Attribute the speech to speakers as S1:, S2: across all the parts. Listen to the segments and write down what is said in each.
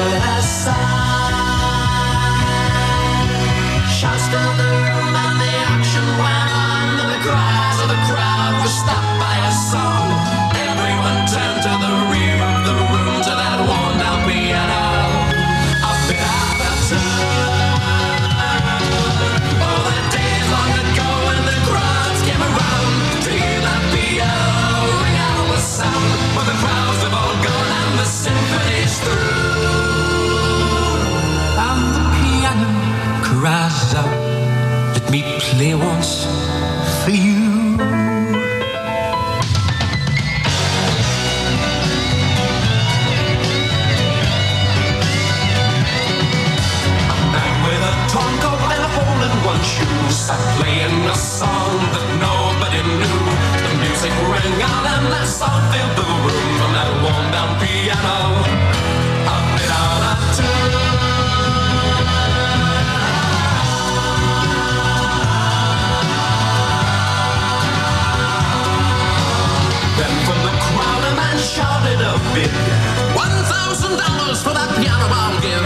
S1: but I saw. only one bid. One thousand dollars for that piano I'll give.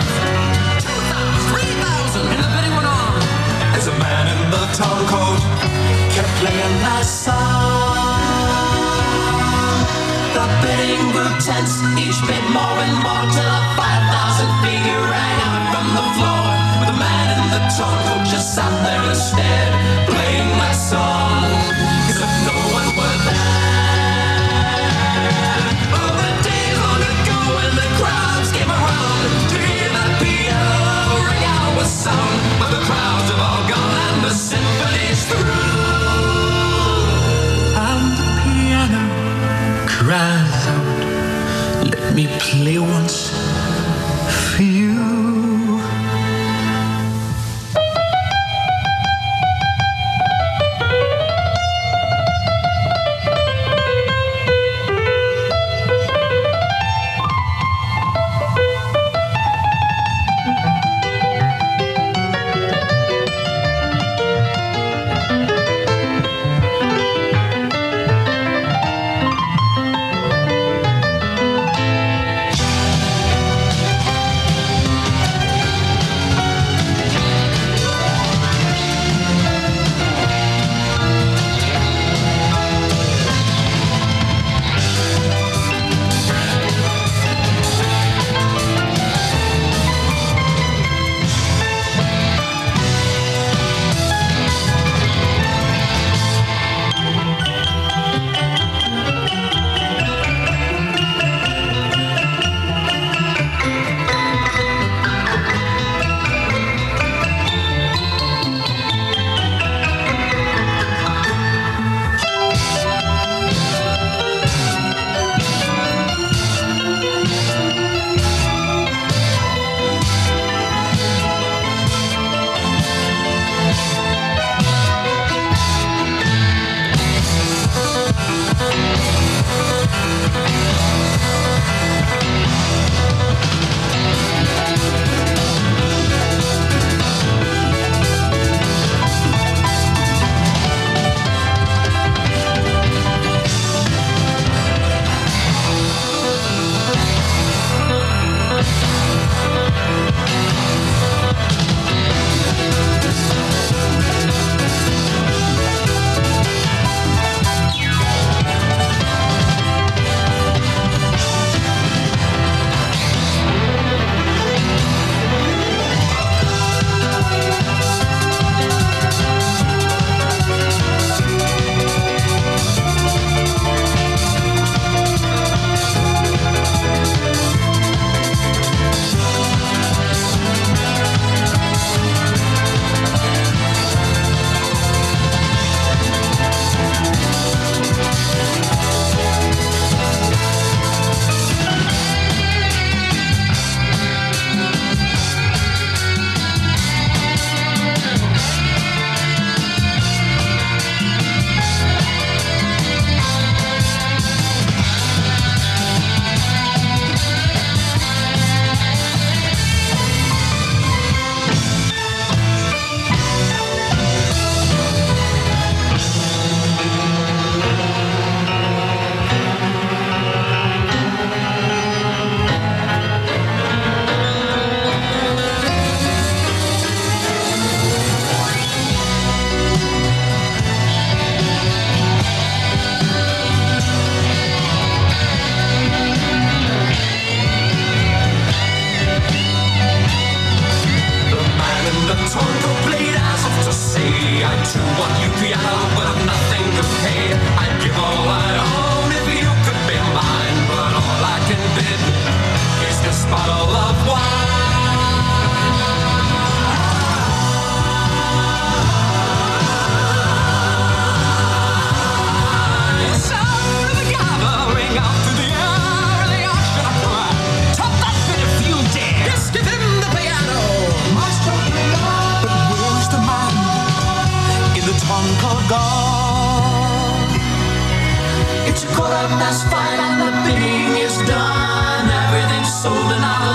S1: Two thousand, three thousand, and the bidding went on. As a man in the tall coat kept playing that song, the bidding grew tense. Each bid more and more till a five thousand figure rang out from the floor. But the man in the tall coat just sat there instead, playing that song. sung, but the crowds have all gone and the symphony's through. And the piano cries out, let me play once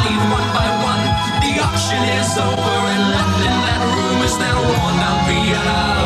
S1: leave one by one. The auction is over and left in that room is that worn down piano.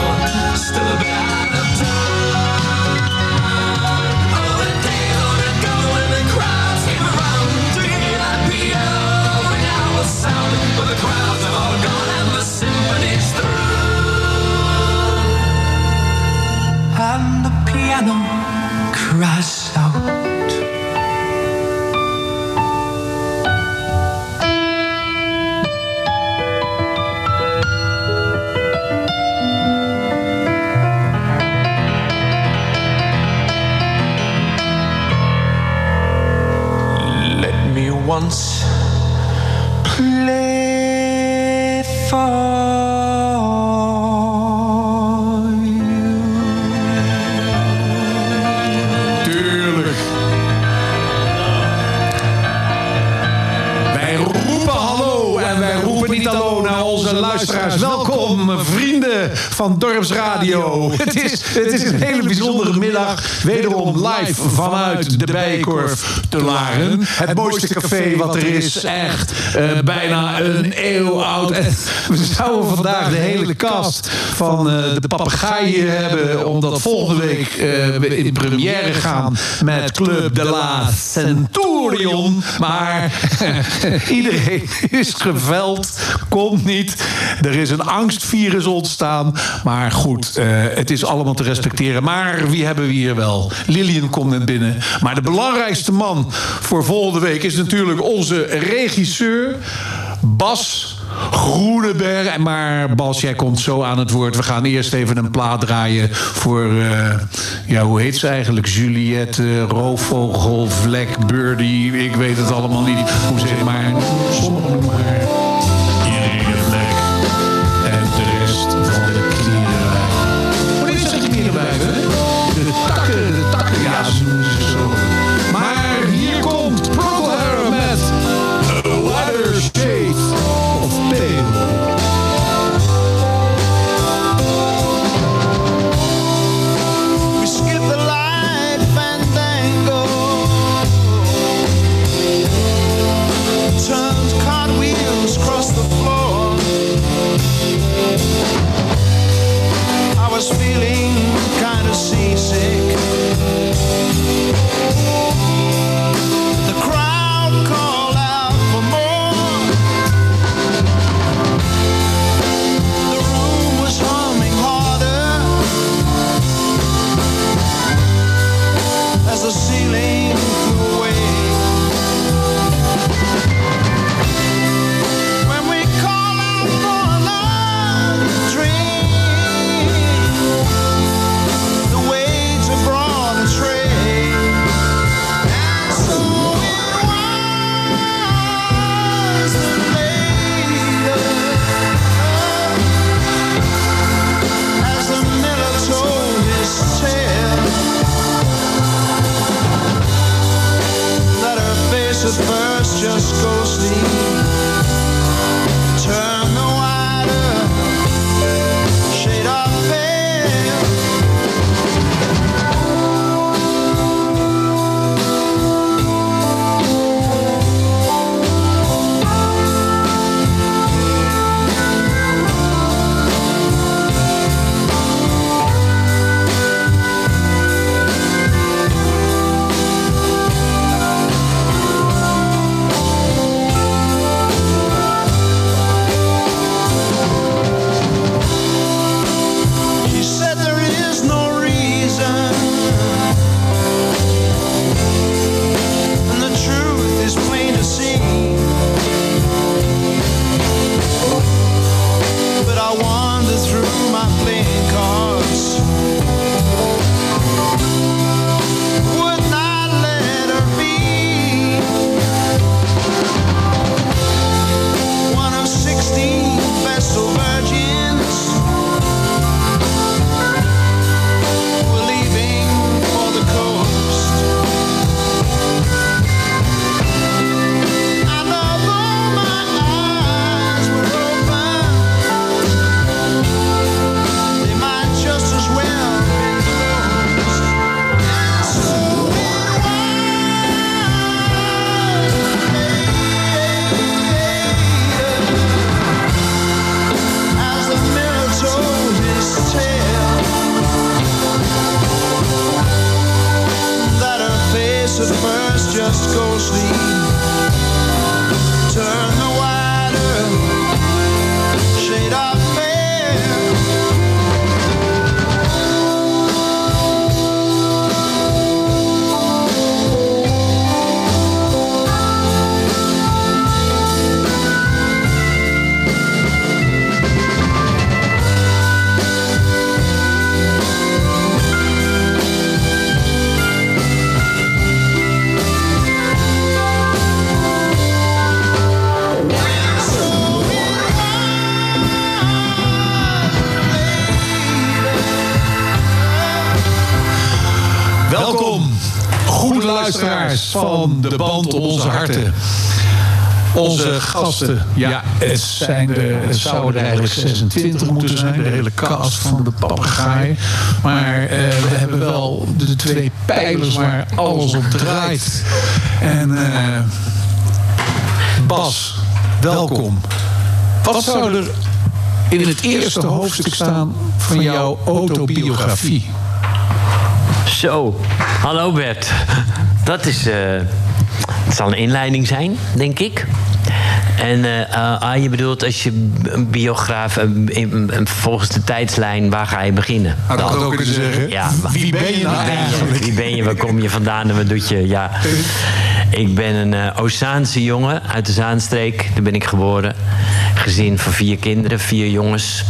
S2: Van Dorpsradio. Het is, het is een hele bijzondere middag. Wederom live vanuit de Bijenkorf te Laren. Het mooiste café wat er is. Echt eh, bijna een eeuw oud. En we zouden vandaag de hele kast van eh, de papegaaien hebben. Omdat volgende week eh, we in première gaan met Club de la Centurion. Maar iedereen is geveld. Komt niet. Er is een angstvirus ontstaan. Maar goed, eh, het is allemaal te respecteren. Maar wie hebben we hier wel? Lilian komt net binnen. Maar de belangrijkste man voor volgende week is natuurlijk onze regisseur Bas. Groeneberg. Maar Bas, jij komt zo aan het woord. We gaan eerst even een plaat draaien voor, eh, ja, hoe heet ze eigenlijk? Juliette, Roofvogel, Vlek, Birdie. Ik weet het allemaal niet. Hoe zeg maar? Sommigen noemen het, zijn er, het zouden er eigenlijk 26 moeten zijn, de hele cast van de papegaaien. Maar eh, we hebben wel de twee pijlers waar alles op draait. En eh, Bas, welkom. Wat zou er in het eerste hoofdstuk staan van jouw autobiografie?
S3: Zo, hallo Bert. Dat is. eh het zal een inleiding zijn, denk ik. En ah, je bedoelt als je een biograaf, in- in- volgens de tijdslijn, waar ga je beginnen? Dan-
S2: dat ook kunnen zeggen?
S3: Ja,
S2: Wie ben je nou
S3: wie ben je?
S2: eigenlijk?
S3: Wie ben je? Waar kom je vandaan en wat doet je? Ja. Ik ben een Oceaanse jongen uit de Zaanstreek. Daar ben ik geboren. Gezin van vier kinderen, vier jongens.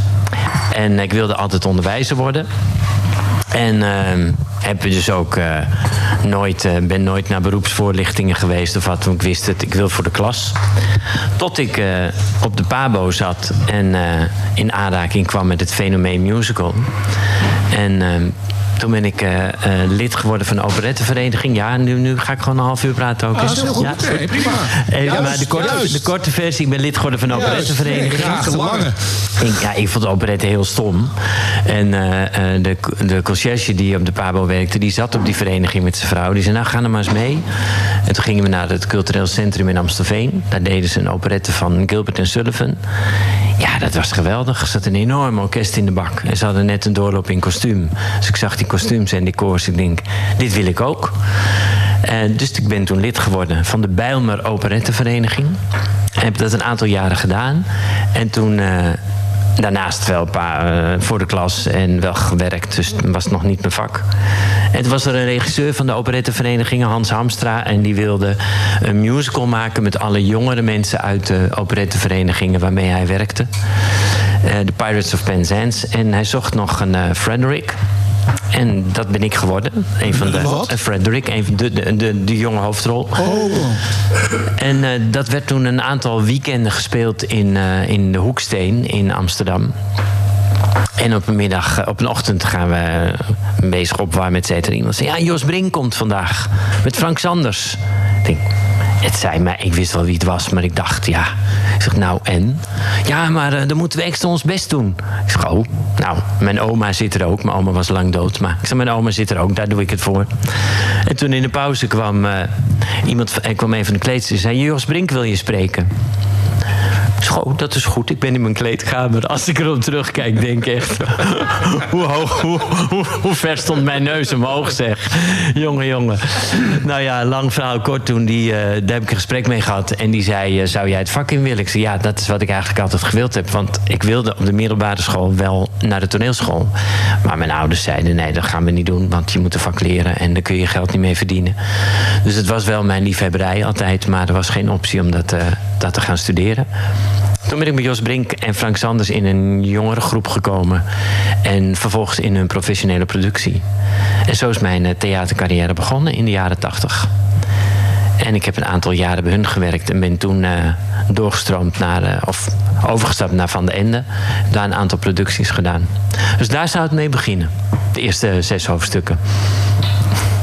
S3: En ik wilde altijd onderwijzer worden. En ehm, heb dus ook eh, nooit, eh, ben nooit naar beroepsvoorlichtingen geweest of wat. Want ik wist het, ik wil voor de klas. Tot ik eh, op de Pabo zat en in aanraking kwam met het fenomeen musical. En ehm, toen ben ik eh, eh, lid geworden van de operettevereniging. Ja, nu, nu ga ik gewoon een half uur praten ook.
S2: Ah, dat is heel goed.
S3: Ja.
S2: Prima.
S3: Eh,
S2: Juist,
S3: maar de korte, de korte versie, ik ben lid geworden van de
S2: Juist.
S3: operettevereniging.
S2: Nee, de lange.
S3: Ik, ja, ik vond de operette heel stom. En de, de conciërge die op de Pabo werkte, die zat op die vereniging met zijn vrouw. Die zei, nou, ga er maar eens mee. En toen gingen we naar het cultureel centrum in Amstelveen. Daar deden ze een operette van Gilbert en Sullivan. Ja, dat was geweldig. Er zat een enorm orkest in de bak. En ze hadden net een doorloop in kostuum. Dus ik zag die kostuums en die koors. Ik denk, dit wil ik ook. Eh, dus ik ben toen lid geworden van de Bijlmer Operettevereniging. Heb dat een aantal jaren gedaan. En toen eh, daarnaast wel een paar eh, voor de klas en wel gewerkt. Dus het was nog niet mijn vak. En toen was er een regisseur van de operettevereniging, Hans Hamstra. En die wilde een musical maken met alle jongere mensen uit de operetteverenigingen waarmee hij werkte. Eh, De Pirates of Penzance. En hij zocht nog een eh, Frederick. En dat ben ik geworden. Een van de,
S2: Wat?
S3: Frederick, een van de, de, de, de jonge hoofdrol. En eh, dat werd toen een aantal weekenden gespeeld in, eh, in de Hoeksteen in Amsterdam. En op een middag, eh, op een ochtend gaan we bezig opwarmen, et cetera. Iemand zei, ja, Jos Brink komt vandaag met Frank Sanders. Ik denk, het zei mij, ik wist wel wie het was, maar ik dacht, ja. Ik zeg, nou en? Ja, maar eh, dan moeten we extra ons best doen. Ik zeg, oh, nou, mijn oma zit er ook. Mijn oma was lang dood, maar ik zeg, mijn oma zit er ook, daar doe ik het voor. En toen in de pauze kwam eh, iemand, er kwam een van de kleedsters en zei, Jos Brink wil je spreken. Schoon, dat is goed. Ik ben in mijn kleedkamer. Als ik erop terugkijk, denk ik echt... hoe, hoog, hoe, hoe, ver stond mijn neus omhoog, zeg. Jongen, jongen. Nou ja, lang verhaal kort toen. Die, eh, daar heb ik een gesprek mee gehad. En die zei, eh, zou jij het vak in willen? Ik zei, ja, dat is wat ik eigenlijk altijd gewild heb. Want ik wilde op de middelbare school wel naar de toneelschool. Maar mijn ouders zeiden, nee, dat gaan we niet doen. Want je moet een vak leren en daar kun je geld niet mee verdienen. Dus het was wel mijn liefhebberij altijd. Maar er was geen optie om dat, eh, dat te gaan studeren. Toen ben ik met Jos Brink en Frank Sanders in een jongerengroep gekomen. En vervolgens in hun professionele productie. En zo is mijn eh, theatercarrière begonnen in de jaren tachtig. En ik heb een aantal jaren bij hun gewerkt en ben toen eh, doorgestroomd naar, eh, of overgestapt naar Van de Ende. Daar een aantal producties gedaan. Dus daar zou het mee beginnen. De eerste zes hoofdstukken.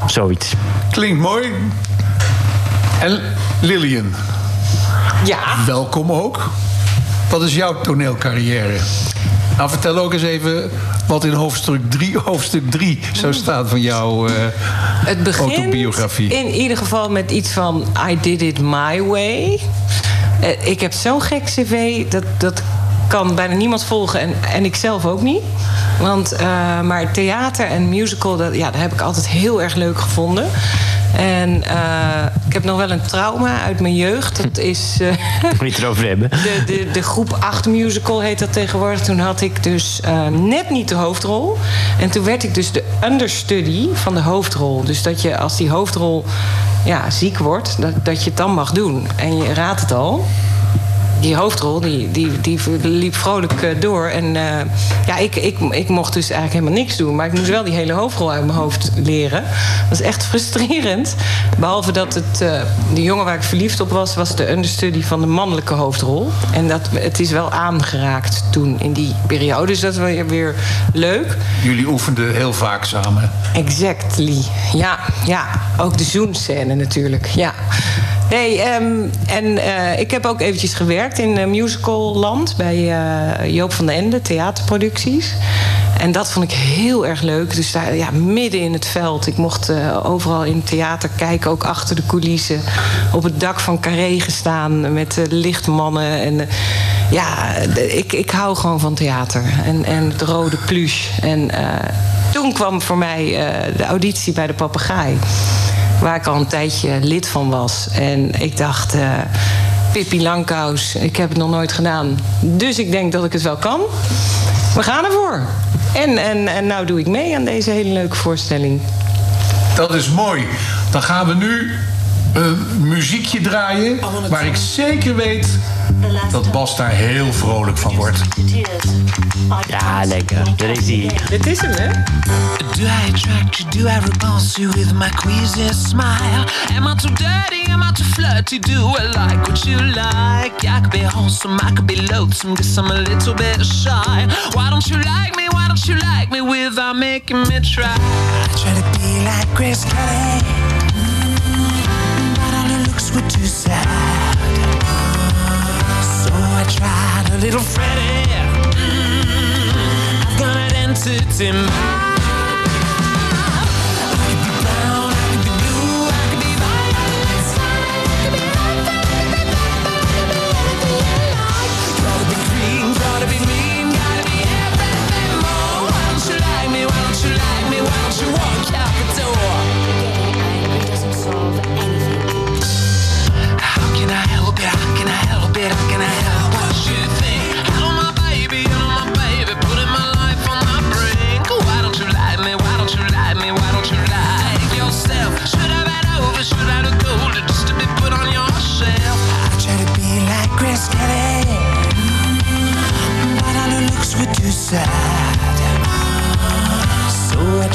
S3: Zoiets.
S2: Klinkt mooi. En Lillian,
S4: Ja,
S2: welkom ook. Wat is jouw toneelcarrière? Nou, vertel ook eens even wat in hoofdstuk 3 hoofdstuk 3 zou staan van jouw eh,
S4: het begint
S2: autobiografie.
S4: in ieder geval met iets van I did it my way. Eh, Ik heb zo'n gek cv, dat, dat kan bijna niemand volgen en, en ik zelf ook niet. Want, eh, maar theater en musical, dat, ja, dat heb ik altijd heel erg leuk gevonden. En eh, ik heb nog wel een trauma uit mijn jeugd. Dat is eh,
S3: Moet je het erover hebben?
S4: de, de, de groep 8 musical heet dat tegenwoordig. Toen had ik dus eh, net niet de hoofdrol. En toen werd ik dus de understudy van de hoofdrol. Dus dat je als die hoofdrol ja, ziek wordt, dat, dat je het dan mag doen. En je raadt het al. Die hoofdrol die, die, die liep vrolijk eh, door. En eh, ja, ik, ik, ik mocht dus eigenlijk helemaal niks doen. Maar ik moest wel die hele hoofdrol uit mijn hoofd leren. Dat is echt frustrerend. Behalve dat het, eh, de jongen waar ik verliefd op was... was de understudy van de mannelijke hoofdrol. En dat, het is wel aangeraakt toen in die periode. Dus dat wel weer leuk.
S2: Jullie oefenden heel vaak samen.
S4: Exactly. Ja, ja. Ook de zoenscène natuurlijk. Ja. Nee, ehm, en eh, ik heb ook eventjes gewerkt in uh, musicalland bij eh, Joop van den Ende, theaterproducties. En dat vond ik heel erg leuk. Dus daar ja, midden in het veld. Ik mocht eh, overal in het theater kijken, ook achter de coulissen. Op het dak van Carré gestaan met eh, lichtmannen. En, eh, ja, ik, ik hou gewoon van theater. En, en het rode pluche. En eh, toen kwam voor mij eh, de auditie bij de Papegaai. Waar ik al een tijdje lid van was. En ik dacht... eh, Pippi Langkous, ik heb het nog nooit gedaan. Dus ik denk dat ik het wel kan. We gaan ervoor. En, en, en nou doe ik mee aan deze hele leuke voorstelling.
S2: Dat is mooi. Dan gaan we nu een muziekje draaien... waar ik zeker weet dat Bas daar heel vrolijk van wordt.
S3: Ja, lekker. Daar is hij.
S4: Dit is hem, hè?
S5: Do I attract you? Do I repulse you with my queasy smile? Am I too dirty? Am I too flirty? Do I like what you like? I could be wholesome, I could be loathsome, guess I'm a little bit shy. Why don't you like me? Why don't you like me without making me try? I try to be like Grace Kelly, mm, but all her looks were too sad. Little Freddie. Mm, I've got an entity mind.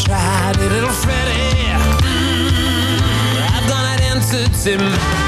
S5: tried it, little Freddy. Mm, I've
S2: gone identity.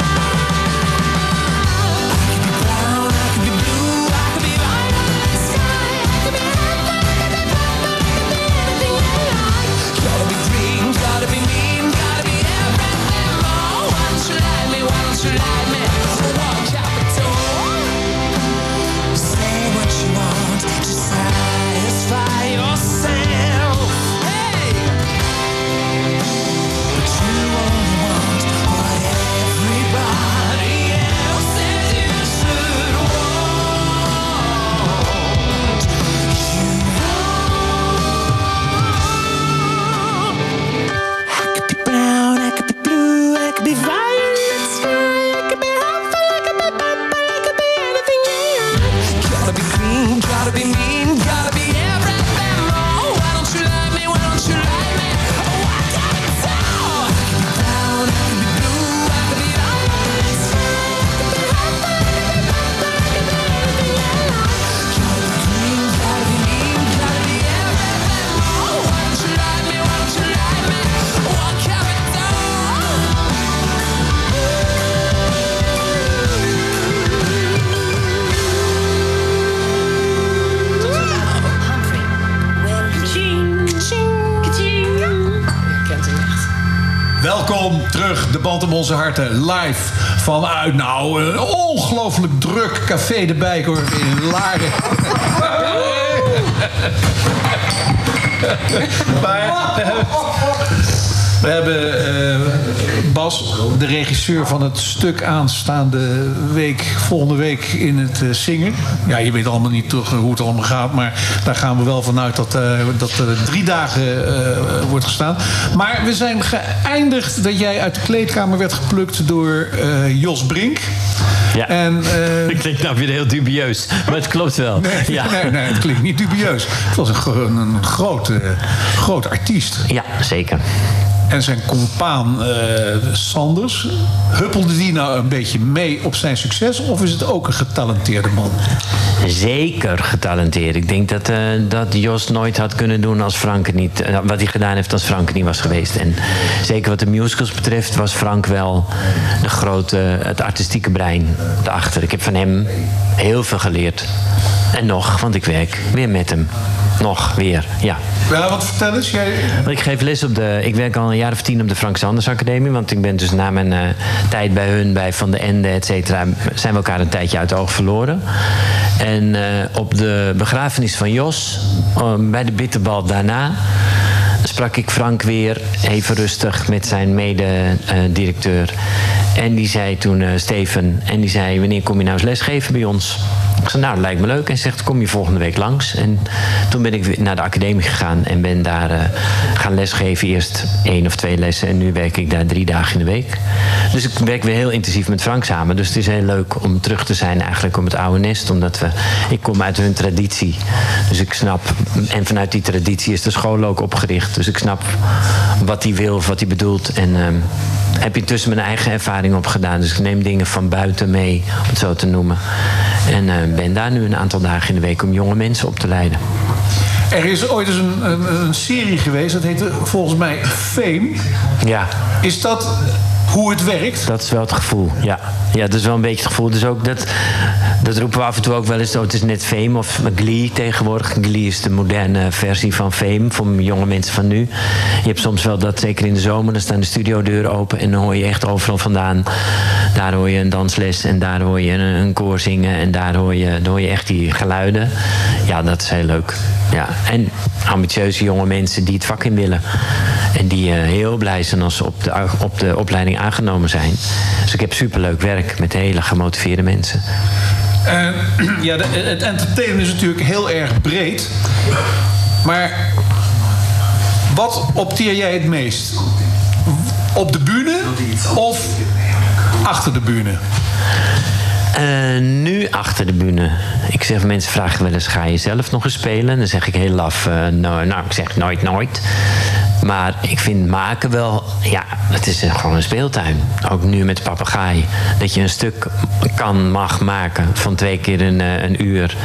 S2: Om onze harten. Live vanuit, nou, een ongelooflijk druk café de Bijkorf in Laren. Maar we hebben eh, Bas, de regisseur van het stuk aanstaande week, volgende week in het eh, zingen. Ja, je weet allemaal niet toch, eh, hoe het allemaal gaat, maar daar gaan we wel vanuit dat, dat er drie dagen wordt gestaan. Maar we zijn geëindigd dat jij uit de kleedkamer werd geplukt door Jos Brink.
S3: Ja.
S2: En,
S3: Ik denk nou weer heel dubieus, maar het klopt wel.
S2: Nee,
S3: ja.
S2: nee, nee, het klinkt niet dubieus. Het was een, een, een grote, grote artiest.
S3: ja, zeker.
S2: En zijn compaan eh, Sanders, huppelde die nou een beetje mee op zijn succes? Of is het ook een getalenteerde man?
S3: Zeker getalenteerd. Ik denk dat, eh, dat Jos nooit had kunnen doen als Frank niet... eh, wat hij gedaan heeft als Frank niet was geweest. En zeker wat de musicals betreft was Frank wel de grote, het artistieke brein daarachter. Ik heb van hem heel veel geleerd. En nog, want ik werk weer met hem. Nog, weer, ja.
S2: Ja, wat vertel eens. Jij,
S3: Ik geef les op de. Ik werk al een jaar of tien op de Frank Sanders Academie. Want ik ben dus na mijn eh, tijd bij hun, bij Van de Ende, et cetera, zijn we elkaar een tijdje uit het oog verloren. En eh, op de begrafenis van Jos, eh, bij de bitterbal daarna. Sprak ik Frank weer even rustig met zijn mede-directeur. en die zei toen, eh, Steven, en die zei: Wanneer kom je nou eens lesgeven bij ons? Ik zei, nou, dat lijkt me leuk. En zegt, kom je volgende week langs. En toen ben ik weer naar de academie gegaan en ben daar eh, gaan lesgeven. Eerst één of twee lessen en nu werk ik daar drie dagen in de week. Dus ik werk weer heel intensief met Frank samen. Dus het is heel leuk om terug te zijn eigenlijk op het oude nest. Omdat we, ik kom uit hun traditie. Dus ik snap, en vanuit die traditie is de school ook opgericht. Dus ik snap wat hij wil of wat hij bedoelt. En ehm, heb je tussen mijn eigen ervaring opgedaan. Dus ik neem dingen van buiten mee, om het zo te noemen. En eh, ben daar nu een aantal dagen in de week om jonge mensen op te leiden.
S2: er is ooit eens een, een, een serie geweest, dat heette volgens mij Fame.
S3: Ja,
S2: Is dat hoe het werkt?
S3: dat is wel het gevoel. Ja, ja dat is wel een beetje het gevoel. Dus ook dat, dat roepen we af en toe ook wel eens. Oh, het is net Fame of Glee tegenwoordig. Glee is de moderne versie van Fame voor jonge mensen van nu. Je hebt soms wel dat, zeker in de zomer, dan staan de studiodeuren open en dan hoor je echt overal vandaan. Daar hoor je een dansles en daar hoor je een, een koor zingen en daar hoor, je, hoor je echt die geluiden. Ja, dat is heel leuk. Ja. En ambitieuze jonge mensen die het vak in willen. En die eh, heel blij zijn als ze op de, op de opleiding aangenomen zijn. Dus ik heb superleuk werk met hele gemotiveerde mensen.
S2: Eh, ja, de- het entertainen is natuurlijk heel erg breed. Maar wat opteer jij het meest? Op de bühne of achter de bühne?
S3: Eh, nu achter de bühne. Ik zeg, mensen vragen wel eens, ga je zelf nog eens spelen? Dan zeg ik heel laf, eh, nou, ik zeg nooit, nooit. Maar ik vind maken wel, ja, het is een- gewoon een speeltuin. Ook nu met papegaai. Dat je een stuk kan, mag maken van twee keer een, eh, een uur.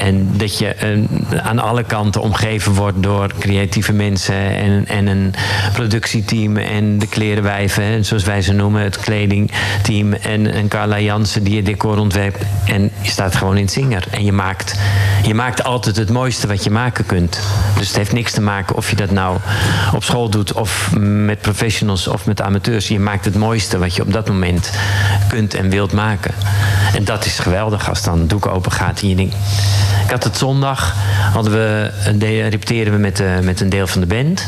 S3: En dat je eh, aan alle kanten omgeven wordt door creatieve mensen en, en een productieteam en de klerenwijven, zoals wij ze noemen, het kledingteam en, en Carla Jansen die het decor ontwerpt. En je staat gewoon in het zinger. En je maakt, je maakt altijd het mooiste wat je maken kunt. Dus het heeft niks te maken of je dat nou op school doet of met professionals of met amateurs. Je maakt het mooiste wat je op dat moment kunt en wilt maken. En dat is geweldig als dan doek open gaat en je. Ik had het zondag, hadden we, de, repeteerden we met, eh, met een deel van de band.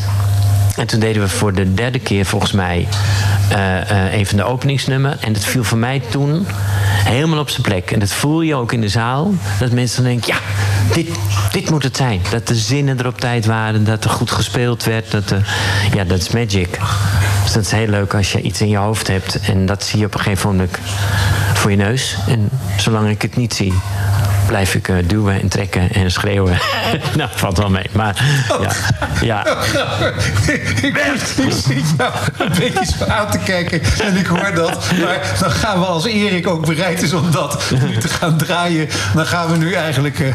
S3: En toen deden we voor de derde keer volgens mij eh, eh, een van de openingsnummer. En dat viel voor mij toen helemaal op zijn plek. En dat voel je ook in de zaal. Dat mensen dan denken, ja, dit, dit moet het zijn. Dat de zinnen er op tijd waren. Dat er goed gespeeld werd. Dat de, ja, dat is magic. Dus dat is heel leuk als je iets in je hoofd hebt. En dat zie je op een gegeven moment voor je neus. En zolang ik het niet zie, blijf ik eh, duwen en trekken en schreeuwen. nou, valt wel mee. Maar ja, ja.
S2: ik, ik zit jou een beetje zo aan te kijken en ik hoor dat. Maar dan gaan we als Erik ook bereid is om dat nu te gaan draaien. Dan gaan we nu eigenlijk eh,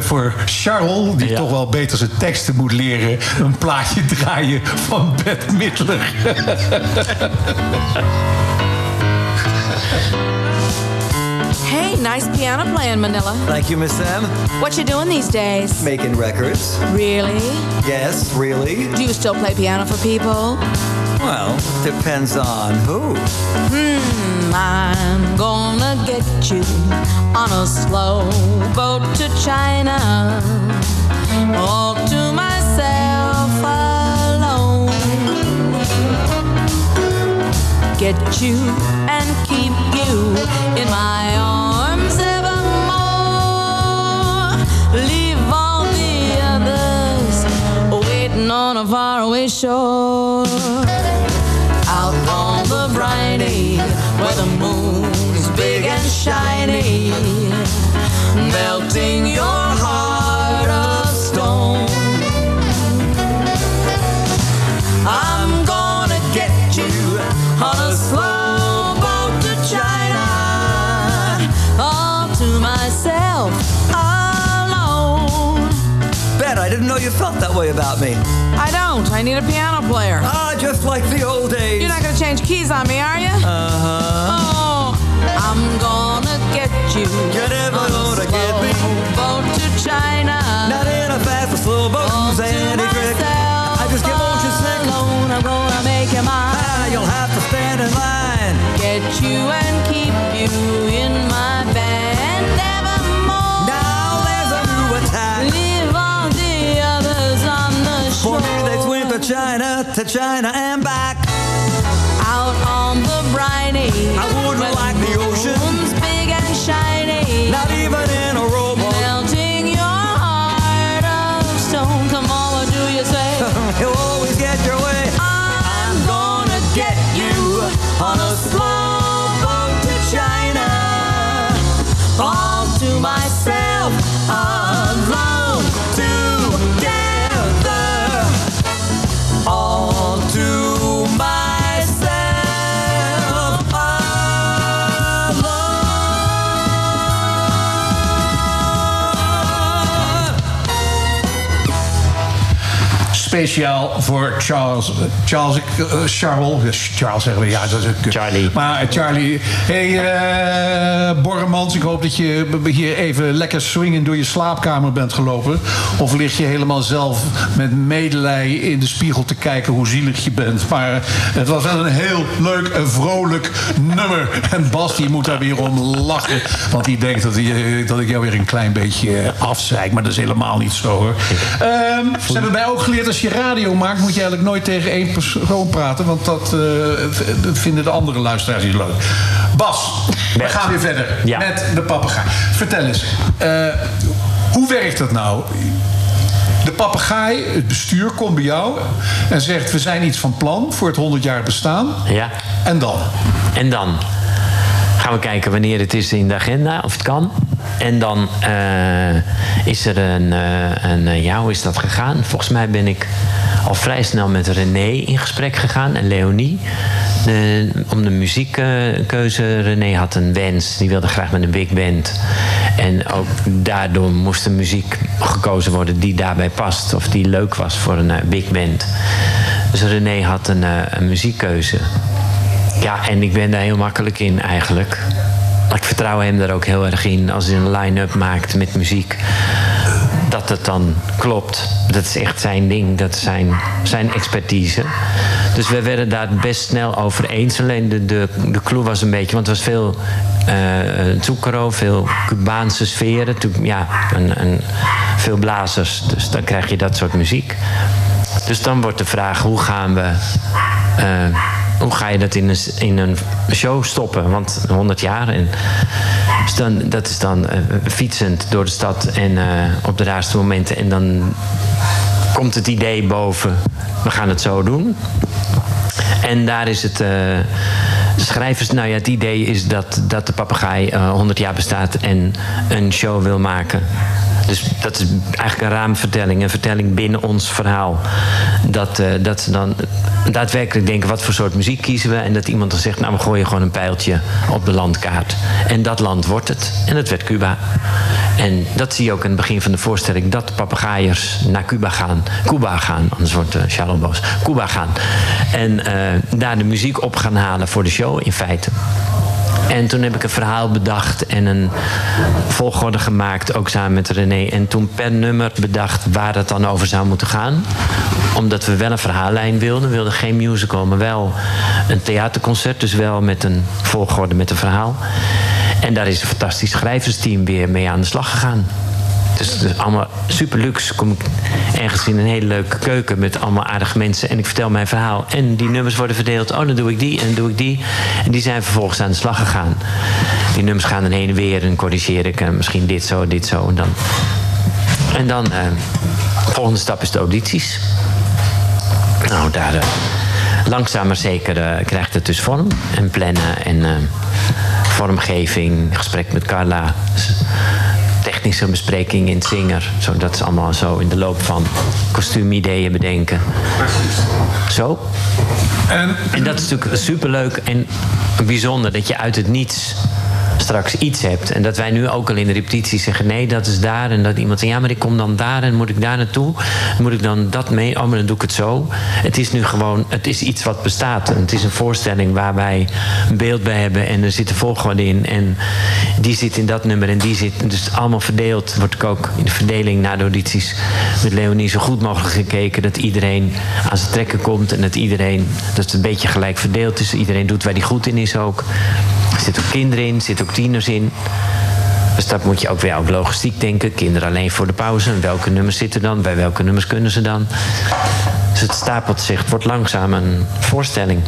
S2: voor Charles, die
S3: Ja.
S2: toch wel beter zijn teksten moet leren, een plaatje draaien van Bette Midler.
S6: Hey, nice piano playing, Manila.
S7: Thank you, Miss M.
S6: What you doing these days?
S7: Making records.
S6: Really?
S7: Yes, really?
S6: Do you still play piano for people?
S7: Well, depends on who.
S6: Hmm, I'm gonna get you on a slow boat to China. All to myself alone. get you and keep you in my arms on a faraway shore. Out on the briny where the moon's big and shiny, melting your
S7: you felt that way about me.
S6: I don't. I need a piano player.
S7: Ah, just like the old days.
S6: You're not gonna change keys on me, are you?
S7: Uh-huh.
S6: Oh, I'm gonna get you.
S7: You're never
S6: on
S7: gonna get me.
S6: Boat to China.
S7: Not in a fast or slow boat, Sandy
S6: myself
S7: I just get motion sick.
S6: alone. I'm gonna make you mine.
S7: Ah, you'll have to stand in line.
S6: Get you and keep you in my band
S7: China, to China and back.
S6: Out on the briny.
S7: I wouldn't
S2: Speciaal voor Charles. Charles, ik, eh, Charles. Charles zeggen we, ja, dat is een kut.
S3: Charlie.
S2: Maar eh, Charlie. Hey, eh, Borremans, ik hoop dat je hier even lekker swingend door je slaapkamer bent gelopen. Of lig je helemaal zelf met medelijden in de spiegel te kijken hoe zielig je bent. Maar eh, het was wel een heel leuk en vrolijk nummer. En Bas, die moet daar weer om lachen. Want die denkt dat, hij, dat ik jou weer een klein beetje eh, afzeik. Maar dat is helemaal niet zo hoor. Ehm, ze hebben mij ook geleerd, als je radio maakt, moet je eigenlijk nooit tegen één persoon praten. Want dat eh, dat vinden de andere luisteraars niet leuk. Bas, we gaan weer verder
S3: Ja.
S2: met de papegaai. Vertel eens, eh, hoe werkt dat nou? De papegaai, het bestuur, komt bij jou en zegt: We zijn iets van plan voor het 100 jaar bestaan.
S3: Ja.
S2: En dan?
S3: En dan gaan we kijken wanneer het is in de agenda, of het kan. En dan eh, is er een, eh, een eh, ja, is dat gegaan? Volgens mij ben ik al vrij snel met René in gesprek gegaan en Leonie. De, om de muziekkeuze. René had een wens, die wilde graag met een big band. En ook daardoor moest er muziek gekozen worden die daarbij past. Of die leuk was voor een big band. Dus René had een muziekkeuze. Ja, en ik ben daar heel makkelijk in eigenlijk. Ik vertrouw hem daar ook heel erg in als hij een line-up maakt met muziek. Dat het dan klopt. Dat is echt zijn ding, dat is zijn, zijn expertise. Dus we werden daar best snel over eens. Alleen de, de, de clue was een beetje, want het was veel Zucchero, veel Cubaanse sferen. Ja, een, een, veel blazers. Dus dan krijg je dat soort muziek. Dus dan wordt de vraag, hoe gaan we... eh, hoe ga je dat in een, in een show stoppen? Want 100 jaar. En, dus dan, dat is dan eh, fietsend door de stad en eh, op de raarste momenten. En dan komt het idee boven. We gaan het zo doen. En daar is het. de schrijvers, nou ja, het idee is dat, dat de papegaai eh 100 jaar bestaat en een show wil maken. Dus dat is eigenlijk een raamvertelling, een vertelling binnen ons verhaal. Dat, eh, dat ze dan daadwerkelijk denken, wat voor soort muziek kiezen we? En dat iemand dan zegt, nou, we gooien gewoon een pijltje op de landkaart. En dat land wordt het. En dat werd Cuba. En dat zie je ook in het begin van de voorstelling, dat de papegaaiers naar Cuba gaan. Cuba gaan, anders wordt uh, Charles. Cuba gaan. En eh, daar de muziek op gaan halen voor de show, in feite. En toen heb ik een verhaal bedacht en een volgorde gemaakt, ook samen met René. En toen per nummer bedacht waar het dan over zou moeten gaan. Omdat we wel een verhaallijn wilden. We wilden geen musical, maar wel een theaterconcert. Dus wel met een volgorde met een verhaal. En daar is een fantastisch schrijversteam weer mee aan de slag gegaan. Dus, dus allemaal super luxe. Kom ik ergens in een hele leuke keuken met allemaal aardige mensen. En ik vertel mijn verhaal. En die nummers worden verdeeld. Oh, dan doe ik die en dan doe ik die. En die zijn vervolgens aan de slag gegaan. Die nummers gaan dan heen en weer. En corrigeer ik. En misschien dit zo, dit zo. En dan, en dan eh, de volgende stap is de audities. Nou, daar eh, langzaam maar zeker eh, krijgt het dus vorm. En plannen en eh, vormgeving, gesprek met Carla. Technische bespreking in zinger. Zo, dat is allemaal zo in de loop van kostuumideeën bedenken. Zo.
S2: En,
S3: En dat is natuurlijk superleuk en bijzonder dat je uit het niets straks iets hebt. En dat wij nu ook al in de repetitie zeggen: nee, dat is daar. En dat iemand zegt: ja, maar ik kom dan daar en moet ik daar naartoe? Moet ik dan dat mee? Oh, maar dan doe ik het zo. Het is nu gewoon, het is iets wat bestaat. En het is een voorstelling waar wij een beeld bij hebben en er zit een volgorde in. En die zit in dat nummer en die zit. Dus allemaal verdeeld. Wordt ik ook in de verdeling na de audities met Leonie zo goed mogelijk gekeken dat iedereen aan zijn trekken komt en dat iedereen dat het een beetje gelijk verdeeld is. Iedereen doet waar die goed in is ook. Er zitten ook kinderen in, er zitten ook tieners in. Dus dat moet je ook weer ook logistiek denken. Kinderen alleen voor de pauze. Welke nummers zitten dan? Bij welke nummers kunnen ze dan? Dus het stapelt zich. Het wordt langzaam een voorstelling.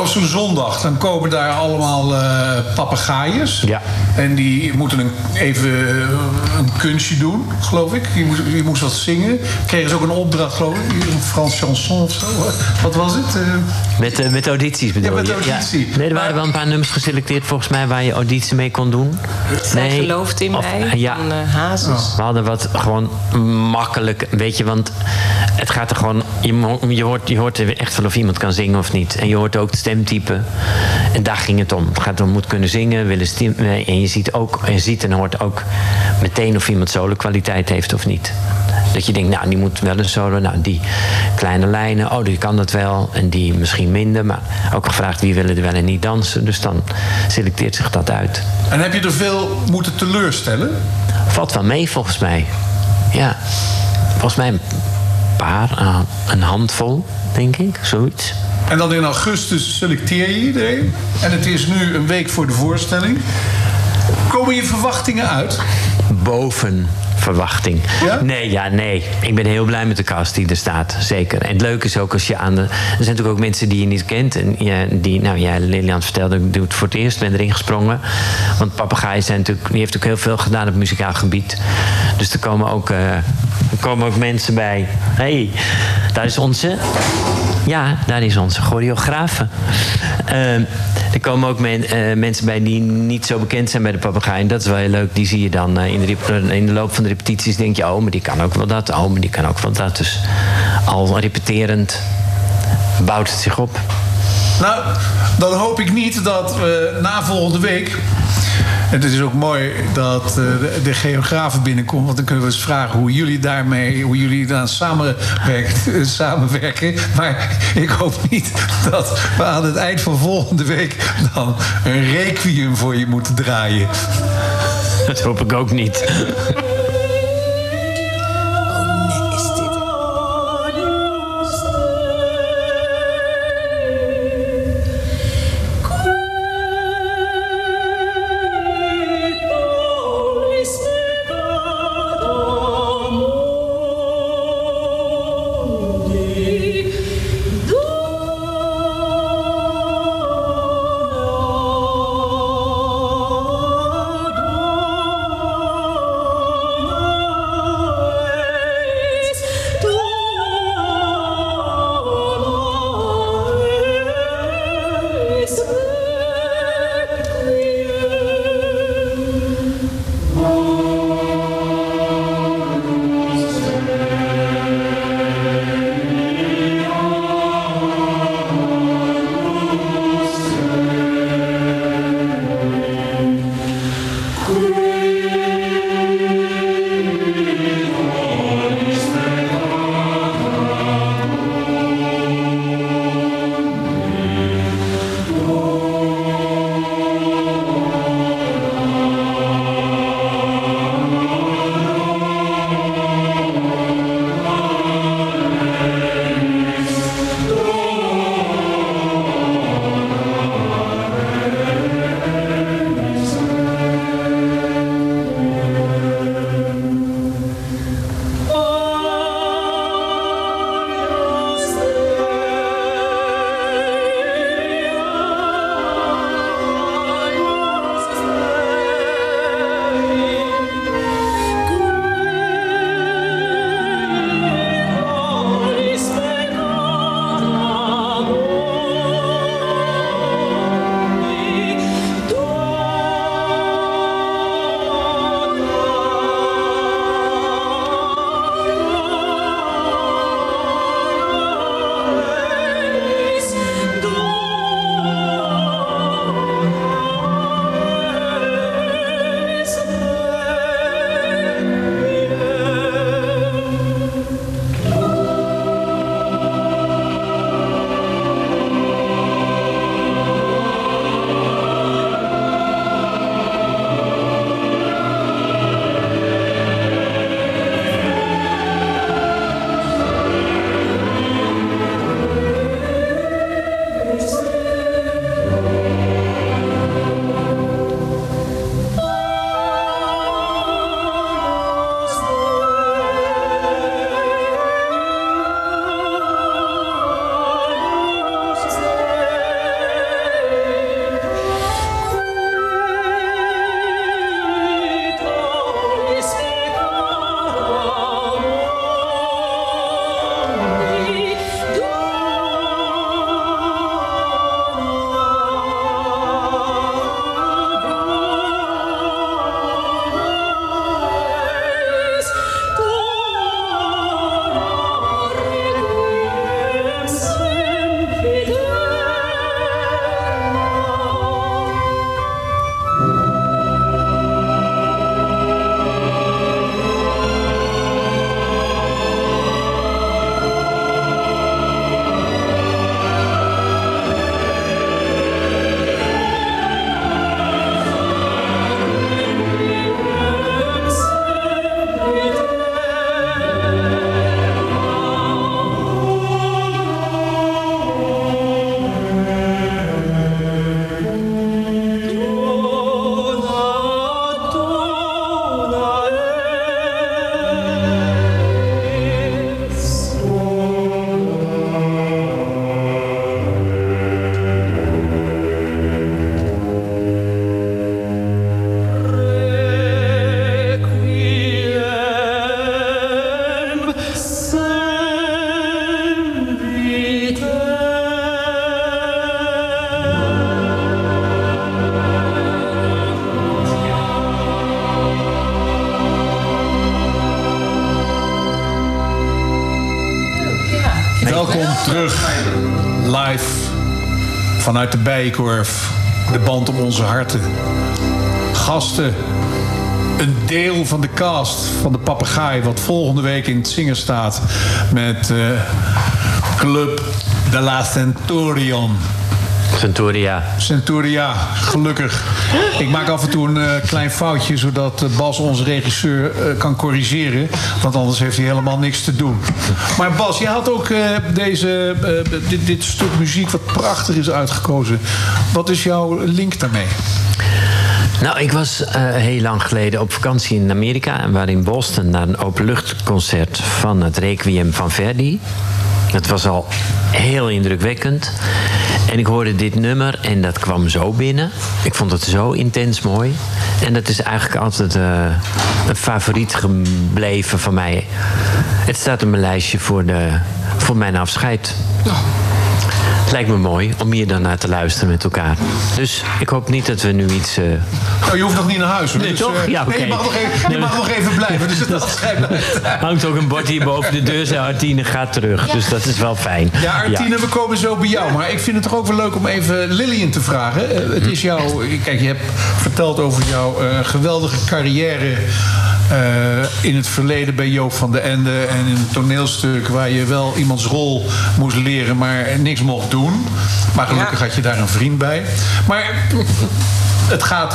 S2: Op zo'n zondag, dan komen daar allemaal eh papegaaien.
S3: Ja.
S2: En die moeten een, even eh, een kunstje doen, geloof ik. Je moest, je moest wat zingen. Kregen ze ook een opdracht, geloof ik. Een Frans chanson of zo. Wat was het? Eh,
S3: Met, eh, met audities bedoel
S2: Ja, met
S3: je?
S2: auditie.
S3: Nee, er waren wel een paar nummers geselecteerd volgens mij waar je auditie mee kon doen.
S4: Zij gelooft in
S3: Of-
S4: mij
S3: ja.
S4: van eh Hazes.
S3: We hadden wat gewoon makkelijk, weet je, want het gaat er gewoon. Je, je, hoort, je hoort er echt wel of iemand kan zingen of niet. En je hoort ook stemtype. En daar ging het om. Het gaat om moet kunnen zingen, willen stem. eh, En je ziet ook, en je ziet en hoort ook meteen of iemand solo kwaliteit heeft of niet. Dat je denkt, nou, die moet wel een solo. Nou, die kleine lijnen, oh, die kan dat wel. En die misschien minder. Maar ook gevraagd wie willen er wel en niet dansen. Dus dan selecteert zich dat uit.
S2: en heb je er veel moeten teleurstellen?
S3: Valt wel mee volgens mij. Ja. Volgens mij een paar, ah, een handvol, denk ik, zoiets.
S2: En dan in augustus selecteer je iedereen. En het is nu een week voor de voorstelling. Komen je verwachtingen uit?
S3: Boven verwachting.
S2: Ja?
S3: Nee, ja, nee. Ik ben heel blij met de cast die er staat, zeker. En het leuke is ook als je aan de... Er zijn natuurlijk ook mensen die je niet kent. En ja, die, nou ja, Lilian vertelde, ik doe het voor het eerst, ben erin gesprongen. Want Papagaaien zijn natuurlijk... Die heeft ook heel veel gedaan op het muzikaal gebied. Dus er komen ook, eh, er komen ook mensen bij. Hé, hey, daar is onze... Ja, daar is onze choreografe. Eh, er komen ook eh, mensen bij die niet zo bekend zijn bij de papegaaien. Dat is wel heel leuk. Die zie je dan eh, in, de in de loop van de repetities. Denk je, oh, maar die kan ook wel dat. Oh, maar die kan ook wel dat. Dus al repeterend bouwt het zich op.
S2: Nou, dan hoop ik niet dat we na volgende week. En het is ook mooi dat eh, de, de geografen binnenkomt. Want dan kunnen we eens vragen hoe jullie daarmee, hoe jullie daar eh, samenwerken. Maar ik hoop niet dat we aan het eind van volgende week dan een requiem voor je moeten draaien.
S3: Dat hoop ik ook niet.
S2: Vanuit de Bijenkorf. De band om onze harten. Gasten. Een deel van de cast van de Papegaai... wat volgende week in het zingen staat... met eh, Club de la Centurion.
S3: Centuria.
S2: Centuria, gelukkig. Ik maak af en toe een eh, klein foutje... zodat eh, Bas, onze regisseur, eh, kan corrigeren. Want anders heeft hij helemaal niks te doen. Maar Bas, je had ook deze, dit, dit stuk muziek... wat prachtig is uitgekozen. Wat is jouw link daarmee?
S3: Nou, ik was heel lang geleden op vakantie in Amerika. En waren in Boston naar een openluchtconcert van het Requiem van Verdi. Het was al heel indrukwekkend. En ik hoorde dit nummer en dat kwam zo binnen. Ik vond het zo intens mooi. En dat is eigenlijk altijd eh, een favoriet gebleven van mij. Het staat op mijn lijstje voor, de, voor mijn afscheid. Het lijkt me mooi om hier dan naar te luisteren met elkaar. Dus ik hoop niet dat we nu iets... eh,
S2: Nou, je hoeft nog niet naar huis. Hoor.
S3: Nee, toch?
S2: eh,
S3: Ja,
S2: nee, je mag nog even, je mag nog even blijven. Dus dat
S3: hangt ook een bord hier boven de deur. Zei Artine gaat terug. Dus dat is wel fijn.
S2: Ja, Artine, we komen zo bij jou. Maar ik vind het toch ook wel leuk om even Lillian te vragen. Eh, het is jouw... Kijk, je hebt verteld over jouw eh, geweldige carrière... eh, in het verleden bij Joop van den Ende... en in een toneelstuk waar je wel iemands rol moest leren... maar niks mocht doen. Maar gelukkig had je daar een vriend bij. Maar het gaat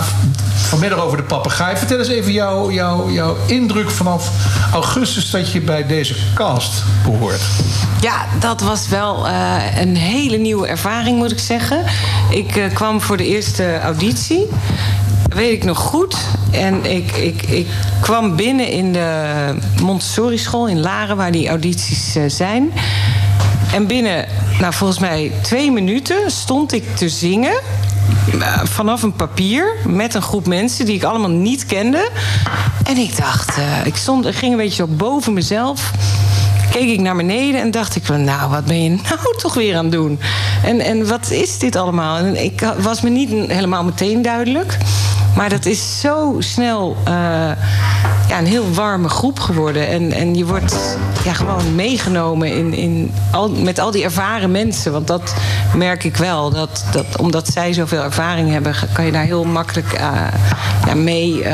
S2: vanmiddag over de papegaai. Vertel eens even jouw, jouw, jouw indruk vanaf augustus... dat je bij deze cast behoort.
S4: Ja, dat was wel eh, een hele nieuwe ervaring, moet ik zeggen. Ik eh, kwam voor de eerste auditie. Weet ik nog goed. En ik, ik, ik kwam binnen in de Montessori school in Laren, waar die audities eh, zijn. En binnen, nou volgens mij twee minuten, stond ik te zingen. eh, Vanaf een papier met een groep mensen die ik allemaal niet kende. En ik dacht, eh, ik, stond, ging een beetje zo boven mezelf keek ik naar beneden en dacht ik nou, wat ben je nou toch weer aan het doen? En, en wat is dit allemaal? En ik was me niet helemaal meteen duidelijk. Maar dat is zo snel eh, ja, een heel warme groep geworden. En, en je wordt ja, gewoon meegenomen in, in al, met al die ervaren mensen. Want dat merk ik wel. Dat, dat, omdat zij zoveel ervaring hebben... kan je daar heel makkelijk ja, mee, eh,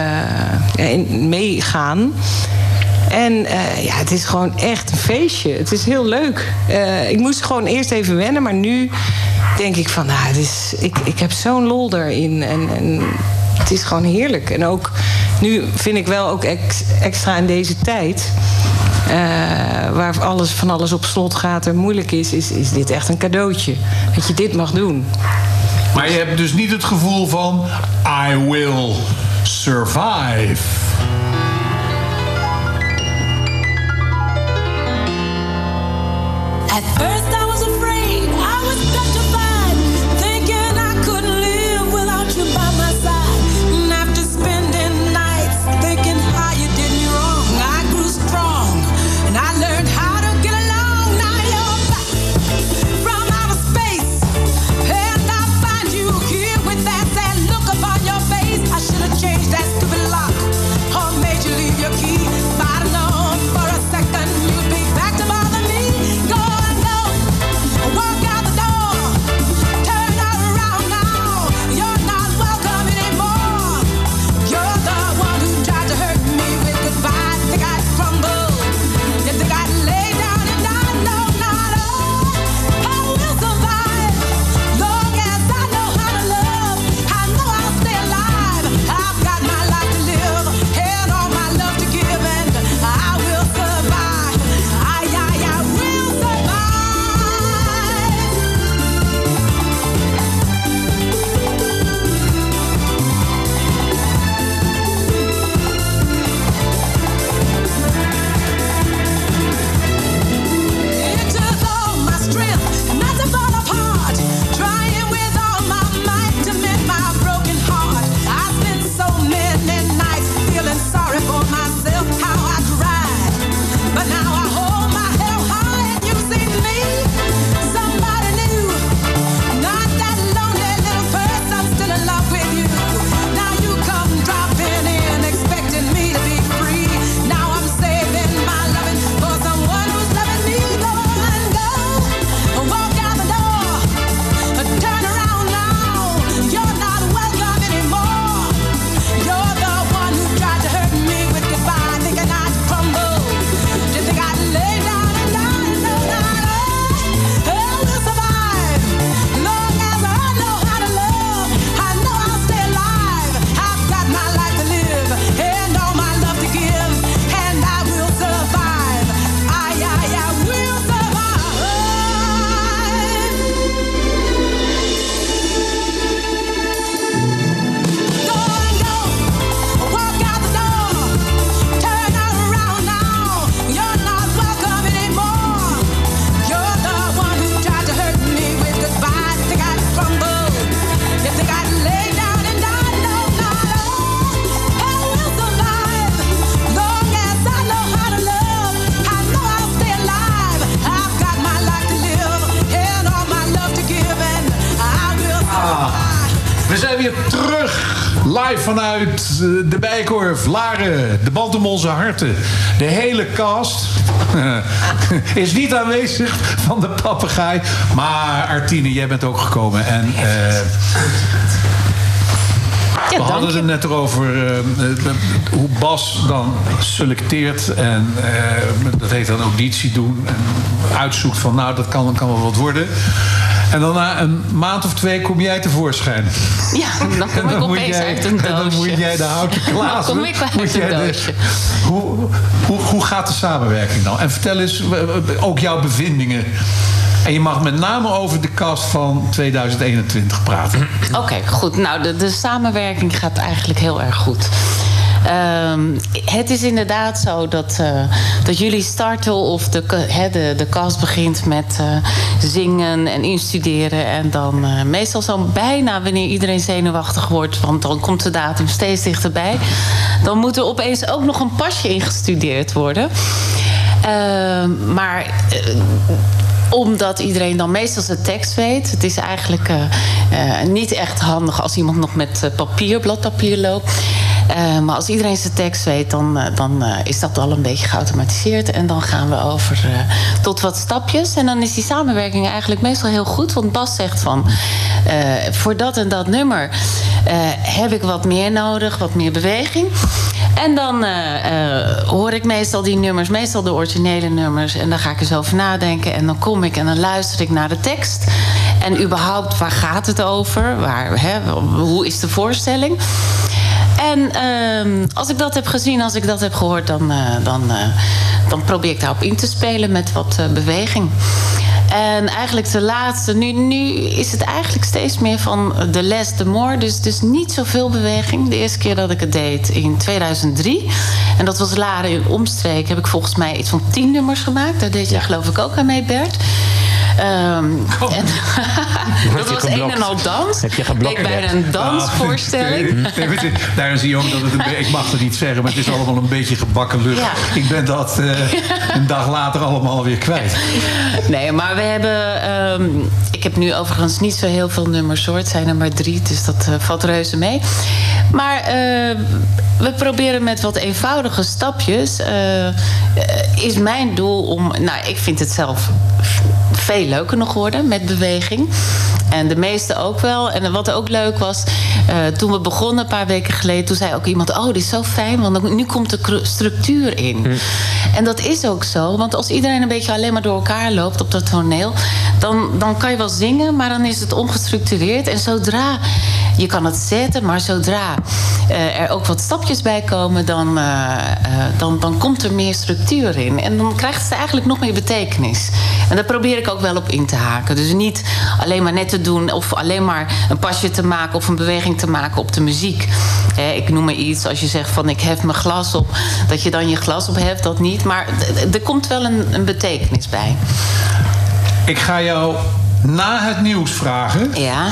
S4: ja, in- meegaan. En ja, het is gewoon echt een feestje. Het is heel leuk. Ik moest gewoon eerst even wennen, maar nu denk ik van, nou, het is, ik, ik heb zo'n lol daarin. En, en het is gewoon heerlijk. En ook nu vind ik wel ook ex- extra in deze tijd. eh, waar alles, van alles op slot gaat en moeilijk is, is, is dit echt een cadeautje. Dat je dit mag doen.
S2: Maar je hebt dus niet het gevoel van... I will survive. Bijkorf, Laren, de band om onze harten. De hele cast is niet aanwezig van de papegaai. Maar Artine, jij bent ook gekomen. En eh, we hadden het net erover eh, eh, hoe Bas dan selecteert. En eh, dat heet dan auditie doen. En uitzoekt van nou, dat kan, kan wel wat worden. En dan na een maand of twee kom jij tevoorschijn.
S8: Ja, dan kom
S2: En
S8: ik opeens
S2: jij-
S8: uit een doosje.
S2: En dan moet jij de houten glazen.
S8: Dan kom ik uit een
S2: de- hoe, hoe, hoe gaat de samenwerking dan? En vertel eens ook jouw bevindingen. En je mag met name over de cast van 2021 praten.
S8: Oké, goed. Nou, de, samenwerking gaat eigenlijk heel erg goed. Ehm, het is inderdaad zo dat, eh, dat jullie starten of de, de, de cast begint met eh, zingen en instuderen. En dan eh, meestal zo bijna wanneer iedereen zenuwachtig wordt, want dan komt de datum steeds dichterbij. Dan moet er opeens ook nog een pasje ingestudeerd worden. Ehm, maar omdat iedereen dan meestal zijn tekst weet. Het is eigenlijk eh, eh, niet echt handig als iemand nog met eh, papier, bladpapier loopt. Eh, maar als iedereen zijn tekst weet, dan, eh, dan eh, is dat al een beetje geautomatiseerd. En dan gaan we over tot wat stapjes. En dan is die samenwerking eigenlijk meestal heel goed. Want Bas zegt van, voor dat en dat nummer heb ik wat meer nodig, wat meer beweging. En dan hoor ik meestal die nummers, meestal de originele nummers. En dan ga ik eens over nadenken. En dan kom ik en dan luister ik naar de tekst. En überhaupt, waar gaat het over? Waar, hè, hoe is de voorstelling? En ehm, als ik dat heb gezien, als ik dat heb gehoord, dan, eh, dan, eh, dan probeer ik daarop in te spelen met wat eh, beweging. En eigenlijk de laatste, nu, nu is het eigenlijk steeds meer van de less, the more. Dus, dus niet zoveel beweging. De eerste keer dat ik het deed in 2003. En dat was Laren in Omstreek. Heb ik volgens mij iets van tien nummers gemaakt. Daar deed jij geloof ik ook aan mee, Bert. En, dat was een en al dans.
S3: Heb je geblokt,
S8: Ik bij
S3: Bert?
S8: een dansvoorstelling.
S2: Ah, nee, je, Daarin zie je ook dat het een Ik mag het niet zeggen, maar het is allemaal een beetje gebakken lucht.
S8: Ja.
S2: Ik ben dat eh, een dag later allemaal weer kwijt.
S8: Nee, maar we hebben. ehm, ik heb nu overigens niet zo heel veel nummers hoor. Het zijn er maar drie, dus dat eh, valt reuze mee. Maar eh, we proberen met wat eenvoudige stapjes. is mijn doel om. Nou, ik vind het zelf veel leuker nog worden met beweging. En de meeste ook wel. En wat ook leuk was, eh, toen we begonnen een paar weken geleden, toen zei ook iemand: Oh, dit is zo fijn, want nu komt de structuur in. En dat is ook zo, want als iedereen een beetje alleen maar door elkaar loopt op dat toneel, dan, dan kan je wel zingen, maar dan is het ongestructureerd. En zodra je kan het zetten, maar zodra eh, er ook wat stapjes bij komen, dan, eh, eh, dan, dan komt er meer structuur in. En dan krijgt het eigenlijk nog meer betekenis. En daar probeer ik ook wel op in te haken. Dus niet alleen maar net te doen of alleen maar een pasje te maken of een beweging te maken op de muziek. Ik noem maar iets als je zegt van ik hef mijn glas op, dat je dan je glas op heft, dat niet. Maar er komt wel een, een betekenis bij.
S2: Ik ga jou na het nieuws vragen
S8: Ja.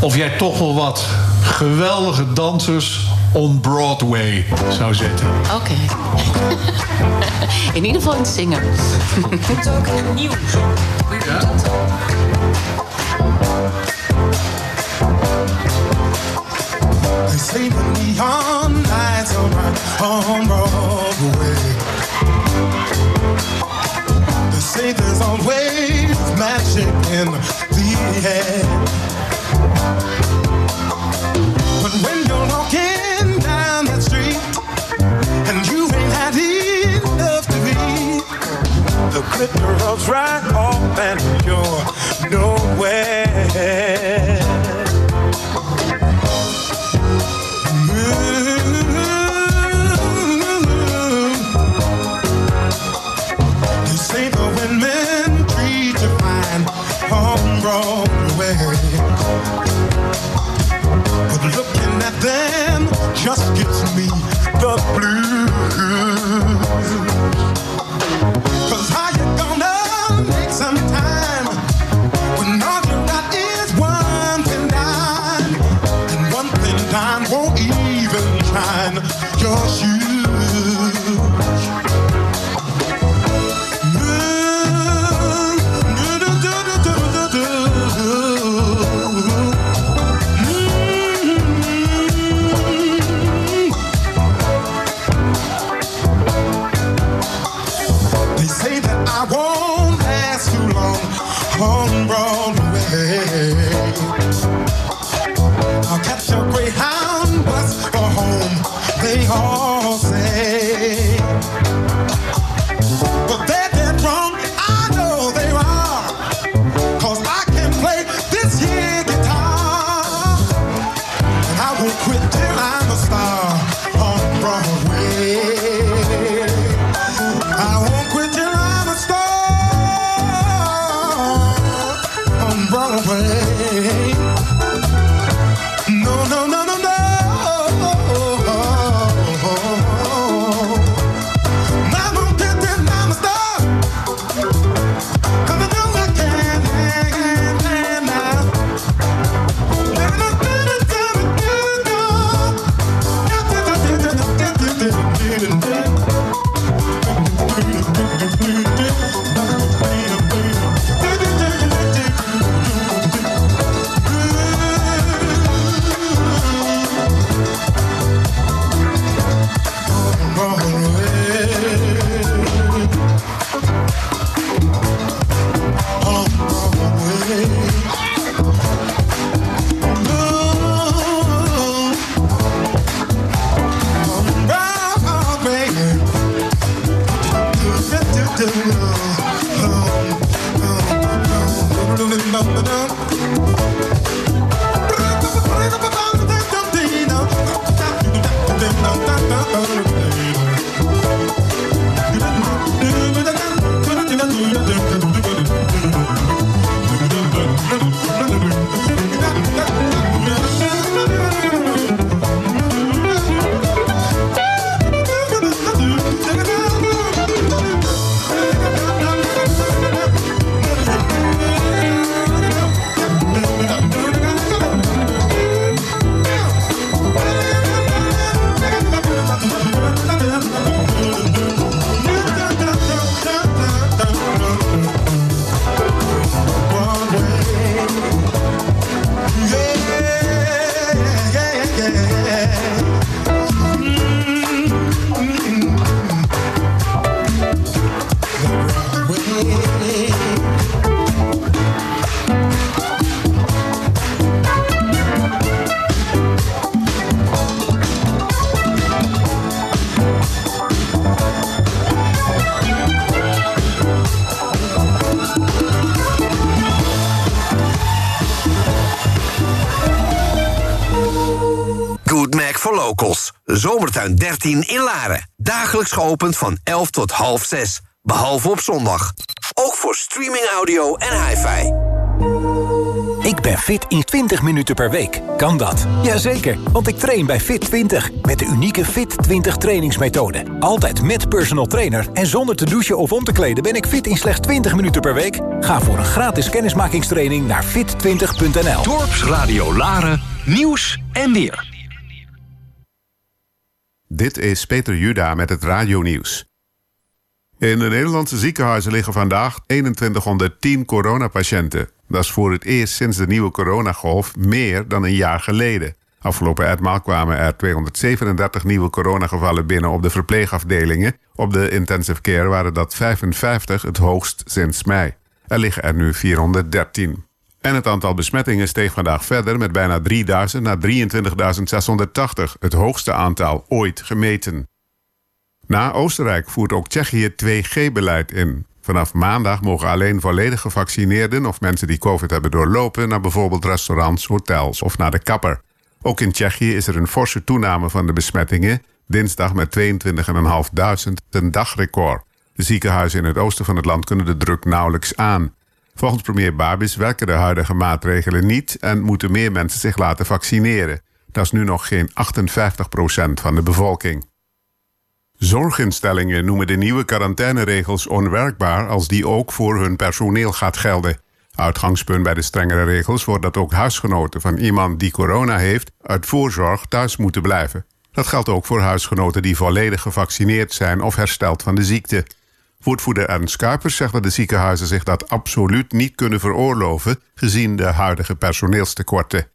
S2: Of jij toch wel wat geweldige dansers on Broadway zou zetten.
S8: Oké. In ieder geval in het zingen. Nieuw.
S9: They say the neon lights are bright on rubs right off and you're nowhere.
S10: 13 in Laren. Dagelijks geopend van 11 tot half 6. Behalve op zondag. Ook voor streaming audio en hi-fi.
S11: Ik ben fit in 20 minuten per week. Kan dat? Jazeker, want ik train bij Fit 20. Met de unieke Fit 20 trainingsmethode. Altijd met personal trainer en zonder te douchen of om te kleden... ben ik fit in slechts 20 minuten per week. Ga voor een gratis kennismakingstraining naar fit20.nl.
S12: Dorpsradio Laren, nieuws en weer.
S13: Dit is Peter Juda met het radionieuws. In de Nederlandse ziekenhuizen liggen vandaag 2110 coronapatiënten. Dat is voor het eerst sinds de nieuwe coronagolf meer dan een jaar geleden. Afgelopen etmaal kwamen er 237 nieuwe coronagevallen binnen op de verpleegafdelingen. Op de intensive care waren dat 55 het hoogst sinds mei. Er liggen er nu 413. En het aantal besmettingen steeg vandaag verder met bijna 3000 naar 23.680, het hoogste aantal ooit gemeten. Na Oostenrijk voert ook Tsjechië 2G-beleid in. Vanaf maandag mogen alleen volledig gevaccineerden of mensen die COVID hebben doorlopen naar bijvoorbeeld restaurants, hotels of naar de kapper. Ook in Tsjechië is er een forse toename van de besmettingen, dinsdag met 22.500, een dagrecord. De ziekenhuizen in het oosten van het land kunnen de druk nauwelijks aan. Volgens premier Babis werken de huidige maatregelen niet en moeten meer mensen zich laten vaccineren. Dat is nu nog geen 58% van de bevolking. Zorginstellingen noemen de nieuwe quarantaineregels onwerkbaar als die ook voor hun personeel gaat gelden. Uitgangspunt bij de strengere regels wordt dat ook huisgenoten van iemand die corona heeft uit voorzorg thuis moeten blijven. Dat geldt ook voor huisgenoten die volledig gevaccineerd zijn of hersteld van de ziekte. Woordvoerder Ernst Kuipers zegt dat de ziekenhuizen zich dat absoluut niet kunnen veroorloven, gezien de huidige personeelstekorten.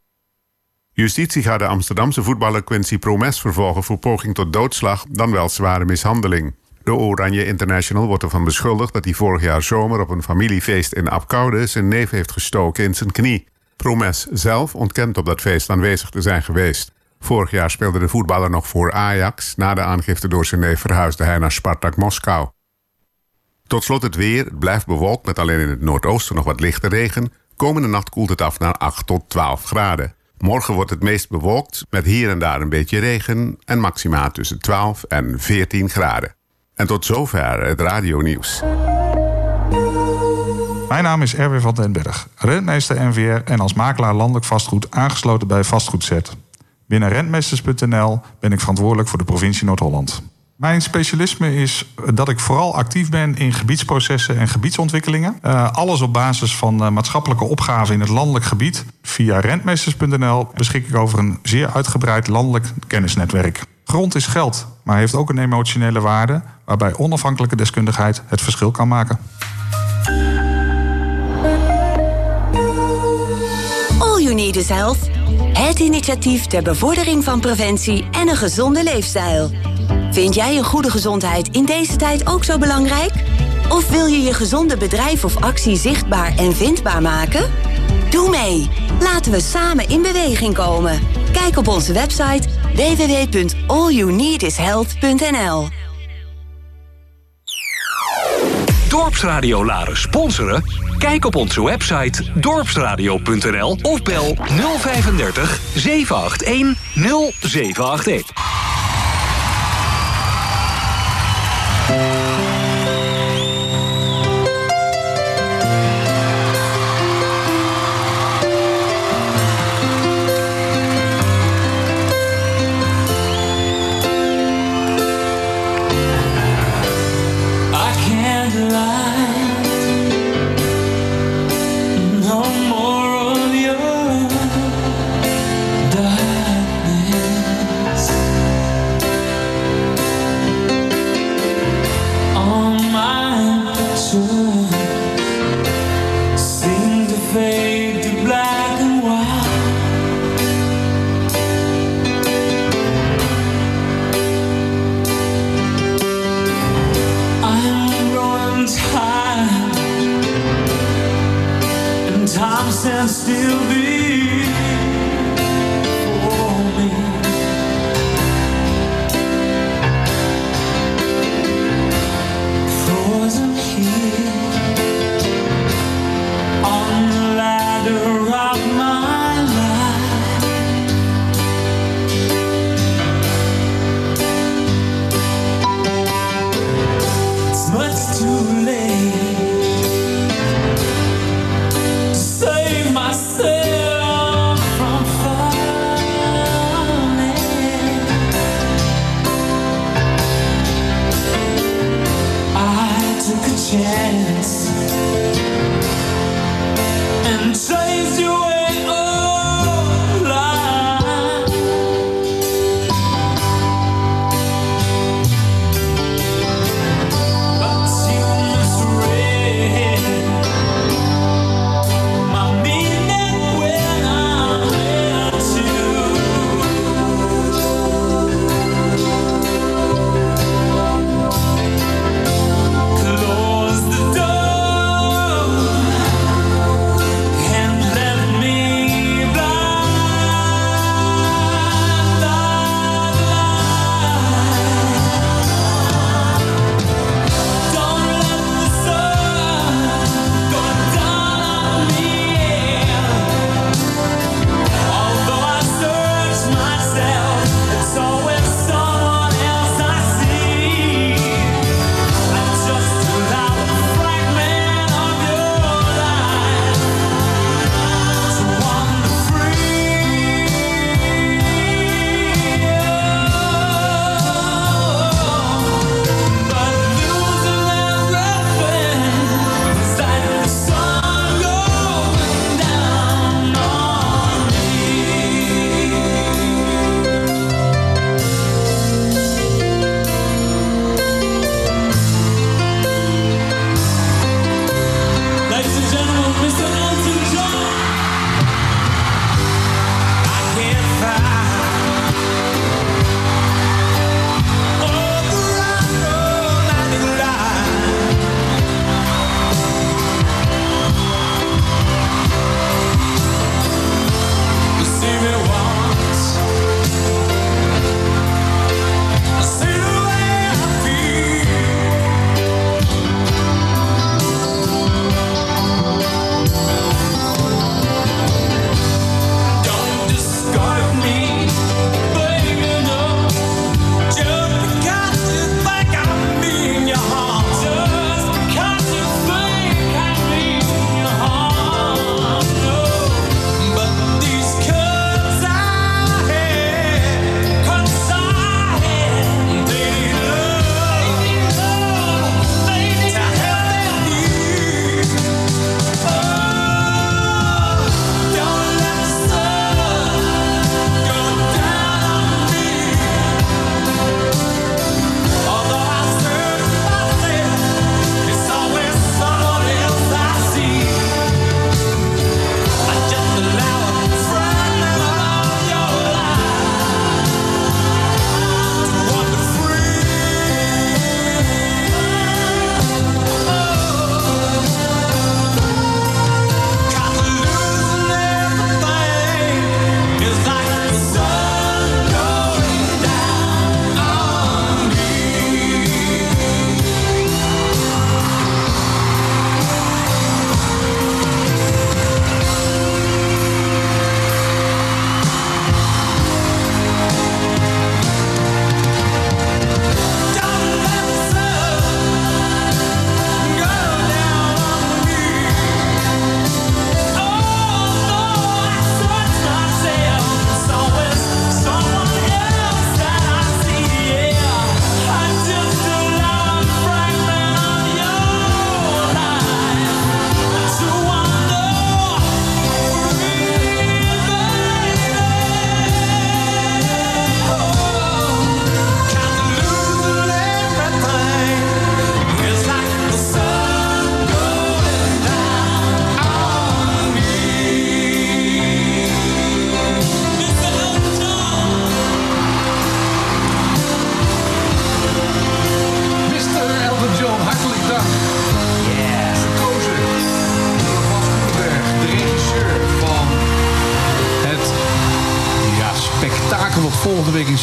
S13: Justitie gaat de Amsterdamse voetballer Quincy Promes vervolgen voor poging tot doodslag, dan wel zware mishandeling. De Oranje International wordt ervan beschuldigd dat hij vorig jaar zomer op een familiefeest in Apkoude zijn neef heeft gestoken in zijn knie. Promes zelf ontkent op dat feest aanwezig te zijn geweest. Vorig jaar speelde de voetballer nog voor Ajax. Na de aangifte door zijn neef verhuisde hij naar Spartak Moskou. Tot slot het weer. Het blijft bewolkt met alleen in het noordoosten nog wat lichte regen. Komende nacht koelt het af naar 8 tot 12 graden. Morgen wordt het meest bewolkt met hier en daar een beetje regen en maxima tussen 12 en 14 graden. En tot zover het radionieuws.
S14: Mijn naam is Erwin van den Berg, rentmeester NVR en als makelaar landelijk vastgoed aangesloten bij Vastgoedzet. Binnen rentmeesters.nl ben ik verantwoordelijk voor de provincie Noord-Holland. Mijn specialisme is dat ik vooral actief ben in gebiedsprocessen en gebiedsontwikkelingen. Uh, alles op basis van uh, maatschappelijke opgaven in het landelijk gebied. Via rentmeesters.nl beschik ik over een zeer uitgebreid landelijk kennisnetwerk. Grond is geld, maar heeft ook een emotionele waarde waarbij onafhankelijke deskundigheid het verschil kan maken.
S15: All You Need Is Health. Het initiatief ter bevordering van preventie en een gezonde leefstijl. Vind jij een goede gezondheid in deze tijd ook zo belangrijk? Of wil je je gezonde bedrijf of actie zichtbaar en vindbaar maken? Doe mee. Laten we samen in beweging komen. Kijk op onze website www.allyouneedishealth.nl
S12: Dorpsradio Laren sponsoren? Kijk op onze website dorpsradio.nl of bel 035 781 0781.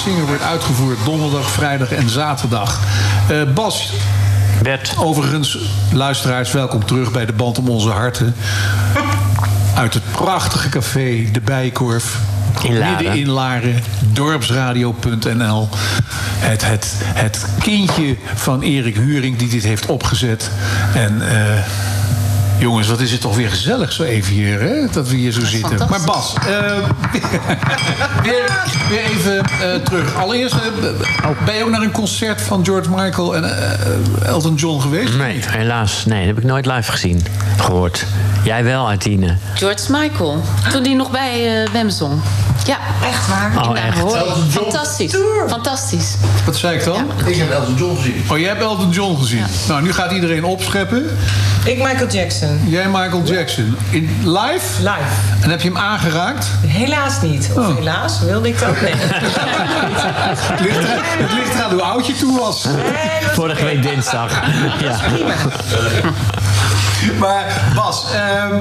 S2: Singer wordt uitgevoerd. Donderdag, vrijdag en zaterdag. Eh, Bas.
S3: Bert.
S2: Overigens, luisteraars, welkom terug bij de Band om Onze Harten. Uit het prachtige café De Bijenkorf.
S3: In Laren.
S2: Midden in Laren. Dorpsradio.nl. Het, het, het kindje van Erik Huring die dit heeft opgezet. En... eh, Jongens, wat is het toch weer gezellig zo even hier, hè? Dat we hier zo zitten. Maar. Bas, eh, weer, weer even eh, terug. Allereerst, eh, ben je ook naar een concert van George Michael en Elton John geweest?
S3: Nee, helaas. Nee, dat heb ik nooit live gezien. Gehoord. Jij wel, Artine.
S8: George Michael. Toen die nog bij eh Wem zong. Ja, echt waar.
S3: Oh, echt?
S8: Fantastisch. Fantastisch.
S2: Wat zei ik dan?
S16: Ik heb Elton John gezien.
S2: Oh, jij hebt Elton John gezien. Nou, nu gaat iedereen opscheppen.
S4: Ik Michael Jackson.
S2: Jij Michael Jackson. In, live?
S4: Live.
S2: En heb je hem aangeraakt?
S4: Helaas niet. Of helaas, wilde ik dat? Nee.
S2: Het ligt, er, het ligt eraan hoe oud je toen was.
S3: Vorige week dinsdag. Ja.
S2: Maar Bas, ehm,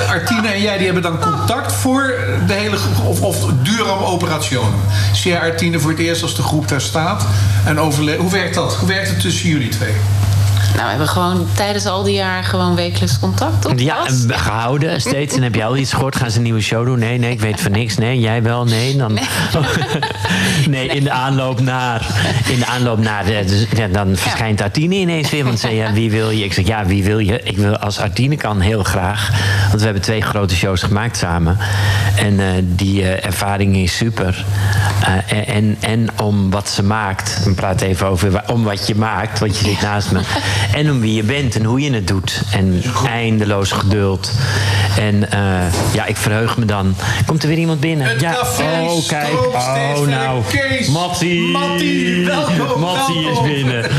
S2: eh, Artine en jij die hebben dan contact voor de hele... Of, of Duram Operationen. Zie jij Artine voor het eerst als de groep daar staat? En Hoe werkt dat? Hoe werkt het tussen jullie twee?
S8: Nou, we hebben gewoon tijdens al die jaren gewoon wekelijks contact op.
S3: Ja, en gehouden steeds. En heb je al iets gehoord? Gaan ze een nieuwe show doen? Nee, nee, ik weet van niks. Nee, jij wel? Nee, dan... Nee, in de aanloop naar... In de aanloop naar... de- dus, ja, dan verschijnt Artine ineens weer. Want ze zei, ja, wie wil je? Ik zeg, ja, wie wil je? Ik wil als Artine kan heel graag. Want we hebben twee grote shows gemaakt samen. En eh, die eh, ervaring is super. Eh, en, en om wat ze maakt. We praten even over om wat je maakt. Want je zit naast me. En om wie je bent en hoe je het doet. En eindeloos geduld. En eh, ja, ik verheug me dan. Komt er weer iemand binnen?
S2: Het
S3: ja.
S2: café
S3: oh, kijk. Oh, nou. Mattie.
S2: Mattie, welkom,
S3: Mattie is binnen.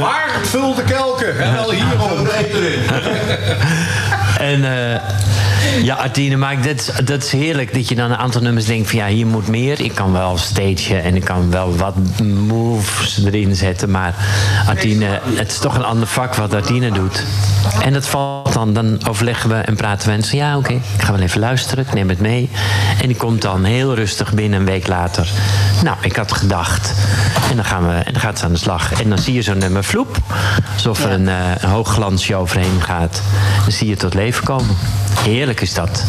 S2: Waar vult de kelken? En wel hierom.
S3: En eh, ja, Artine, maar dat, is- heerlijk dat je dan een aantal nummers denkt van ja, hier moet meer. Ik kan wel stagen en ik kan wel wat moves erin zetten. Maar Artine, het is toch een ander vak wat Artine doet. En dat valt dan, dan overleggen we en praten we en zeggen ja, oké, ik ga wel even luisteren, ik neem het mee. En die komt dan heel rustig binnen een week later. Nou, ik had gedacht. En dan, gaan we, en dan gaat ze aan de slag. En dan zie je zo'n nummer vloep. Alsof er een, eh, een hoogglansje overheen gaat. Dan zie je het tot leven komen. Heerlijk is dat.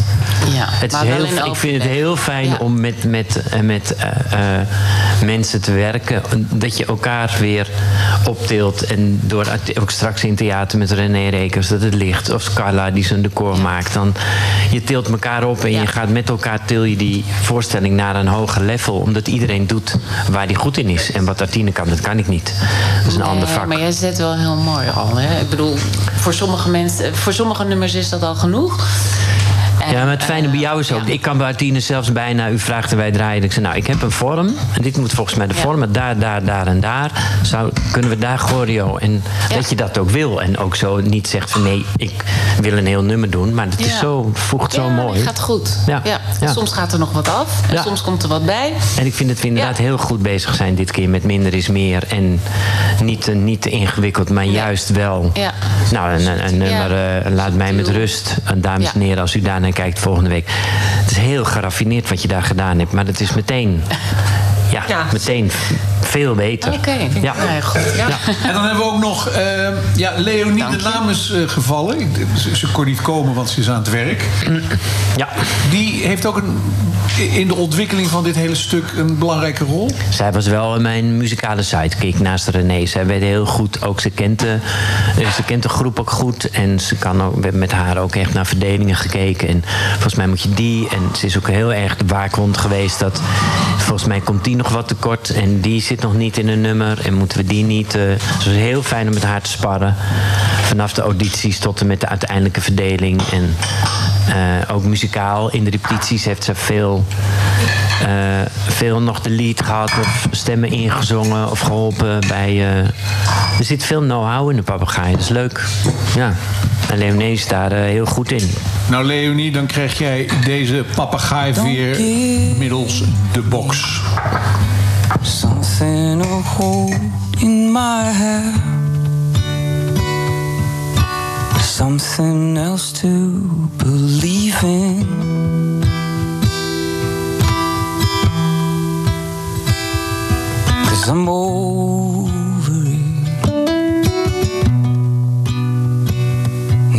S8: Ja,
S3: Het is heel, ik vind het heel fijn om met, met, eh, met eh, eh, mensen te werken. Dat je elkaar weer optilt. En door ook straks in theater met René Rekers dat het ligt. Of Carla die zijn decor maakt. Dan, je tilt elkaar op en je gaat met elkaar til je die voorstelling naar een hoger level. Omdat iedereen doet waar hij goed in is. En wat Artine kan, dat kan ik niet. Dat is een ander vak.
S8: Maar jij zet wel heel mooi al. Hè? Ik bedoel, voor sommige mensen, voor sommige nummers is dat al genoeg.
S3: Ja, maar het fijne bij jou is ook... Ik kan bij zelfs bijna... U vraagt en wij draaien. Ik zeg, nou, ik heb een vorm. En dit moet volgens mij de vorm. Daar, daar, daar en daar. Zou, kunnen we daar choreo? En dat je dat ook wil. En ook zo niet zegt van... Nee, ik wil een heel nummer doen. Maar het is zo, voegt zo
S8: ja,
S3: mooi.
S8: Het gaat goed.
S3: Ja.
S8: Soms gaat er nog wat af. En soms komt er wat bij.
S3: En ik vind dat we inderdaad heel goed bezig zijn dit keer met minder is meer. En niet, te- niet te ingewikkeld, maar juist wel.
S8: Ja.
S3: Nou, een, nummer eh, Laat mij met rust. Dames en heren, als u daarnaar kijkt volgende week. Het is heel geraffineerd wat je daar gedaan hebt. Maar het is meteen, ja, meteen veel beter.
S8: Oké.
S3: Ja.
S8: Nou, goed. Ja.
S2: En dan hebben we ook nog eh, ja, Leonie, de naam is eh, gevallen. Ze, ze kon niet komen, want ze is aan het werk.
S3: Ja.
S2: Die heeft ook een, in de ontwikkeling van dit hele stuk een belangrijke rol.
S3: Zij was wel mijn muzikale sidekick naast René. Zij weet heel goed, ook ze kent, de, eh, ze kent de groep ook goed. En ze kan ook, we hebben met haar ook echt naar verdelingen gekeken. En volgens mij moet je die. En ze is ook heel erg de waakhond geweest. Dat, volgens mij komt die nog wat tekort. En die zit nog niet in een nummer. En moeten we die niet. eh, dus het was heel fijn om met haar te sparren. Vanaf de audities tot en met de uiteindelijke verdeling. En eh, ook muzikaal in de repetities heeft ze veel, eh, veel nog de lead gehad. Of stemmen ingezongen of geholpen bij... er zit veel know-how in de papegaai. Dat is leuk. Ja. En Leonie is daar eh, heel goed in.
S2: Nou, Leonie, dan krijg jij deze papegaai weer middels de box.
S17: Something a in my head. Something else to believe in. Cause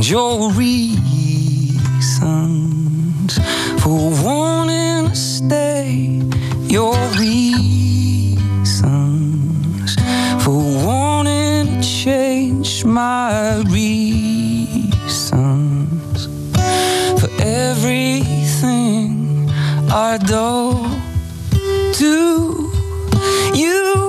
S17: And your reasons for wanting to stay, your reasons for wanting to change my reasons for everything I do to you.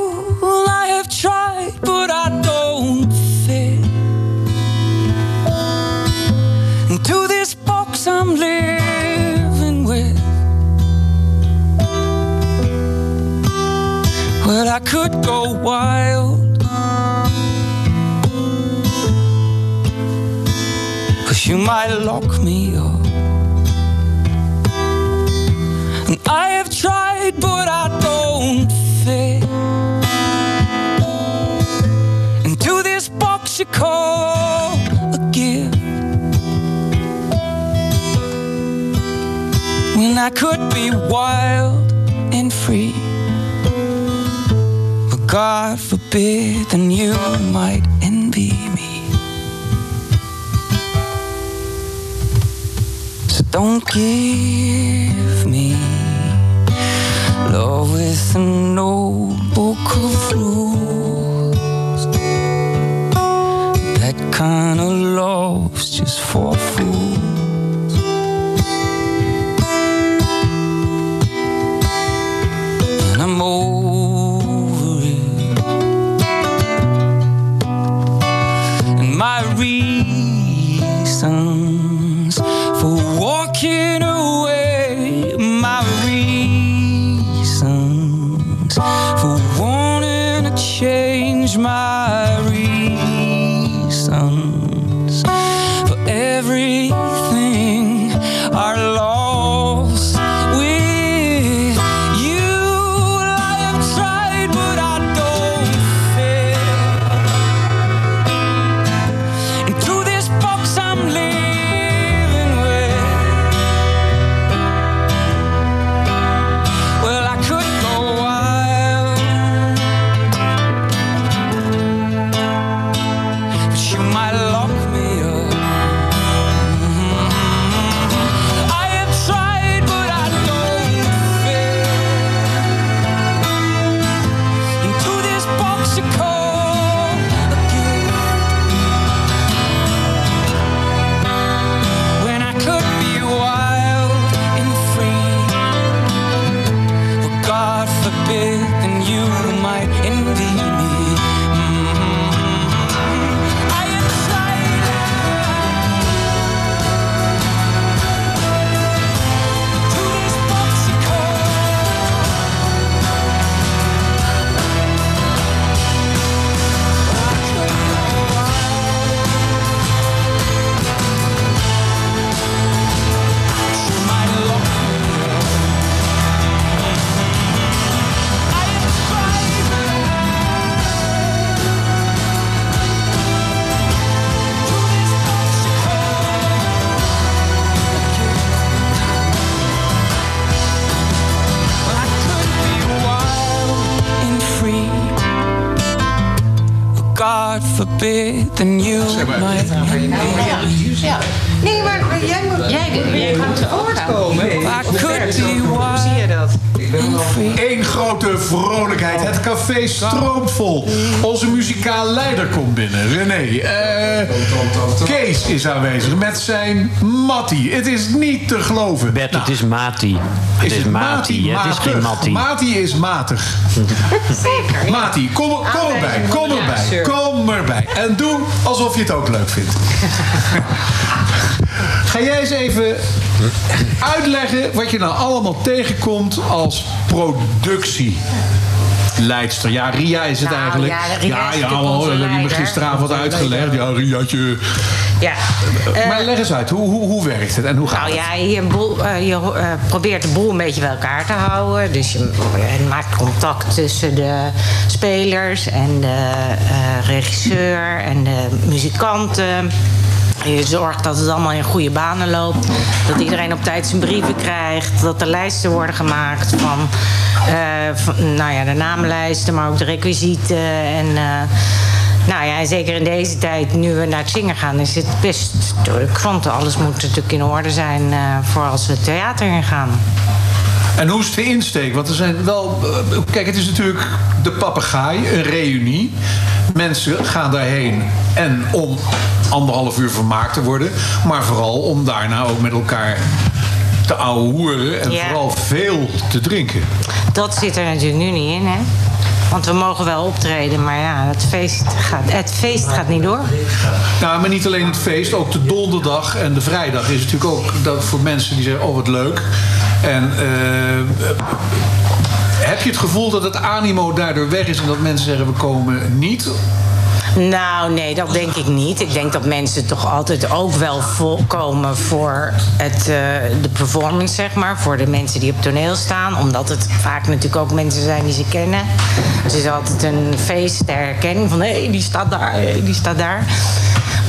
S17: Could go wild. Cause you might lock me up. And I have tried, but I don't fit into this box you call a gift. When I could be wild and free. God forbid, then you might envy me. So don't give me love with no book of rules. That kind of love's just for fools. Then you might
S16: Ja. Nee, maar jij moet... Jij, jij gaat te woord komen.
S17: Could be
S16: Hoe zie je dat?
S2: Eén grote vrolijkheid. Het café stroomt vol. Onze muzikaal leider komt binnen. René. Kees is aanwezig met zijn Mattie. Het is niet te geloven.
S3: Bert, het is Mati. Het is, Mati. Het is geen Matti.
S2: Mati is matig.
S16: Zeker.
S2: Mati, kom, kom erbij. Kom erbij. Kom erbij. En doe alsof je het ook leuk vindt. Ga jij eens even uitleggen wat je nou allemaal tegenkomt als productieleidster? Ja, Ria is het
S16: Nou,
S2: eigenlijk.
S16: ja, Ria
S2: ja,
S16: is
S2: ja,
S16: natuurlijk onze
S2: dat heb je me
S16: leider.
S2: gisteravond uitgelegd. Ja, Riaatje.
S16: Ja.
S2: Maar leg eens uit, hoe, hoe, hoe werkt het en hoe gaat
S16: Nou
S2: het?
S16: ja, je, boel, eh, je eh, probeert de boel een beetje bij elkaar te houden. Dus je eh, maakt contact tussen de spelers en de eh, regisseur en de muzikanten. Je zorgt dat het allemaal in goede banen loopt. Dat iedereen op tijd zijn brieven krijgt. Dat er lijsten worden gemaakt van, eh, van nou ja, de namenlijsten, maar ook de requisieten. En, eh, nou ja, en zeker in deze tijd, nu we naar het zingen gaan, is het best druk. Want alles moet natuurlijk in orde zijn eh, voor als we het theater in gaan.
S2: En hoe is het de insteek? Want er zijn wel. eh, Kijk, het is natuurlijk de papegaai, een reunie. Mensen gaan daarheen en om anderhalf uur vermaakt te worden, maar vooral om daarna ook met elkaar te ouwehoeren en
S16: Ja.
S2: vooral veel te drinken.
S16: Dat zit er natuurlijk nu niet in, hè? Want we mogen wel optreden, maar ja, het feest gaat, het feest gaat niet door.
S2: Nou, maar niet alleen het feest, ook de donderdag en de vrijdag is natuurlijk ook dat voor mensen die zeggen: Oh, wat leuk. En eh, heb je het gevoel dat het animo daardoor weg is en dat mensen zeggen: We komen niet?
S16: Nou, nee, dat denk ik niet. Ik denk dat mensen toch altijd ook wel volkomen voor het, eh, de performance, zeg maar. Voor de mensen die op toneel staan. Omdat het vaak natuurlijk ook mensen zijn die ze kennen. Dus het is altijd een feest ter herkenning van... hé, die staat daar, die staat daar.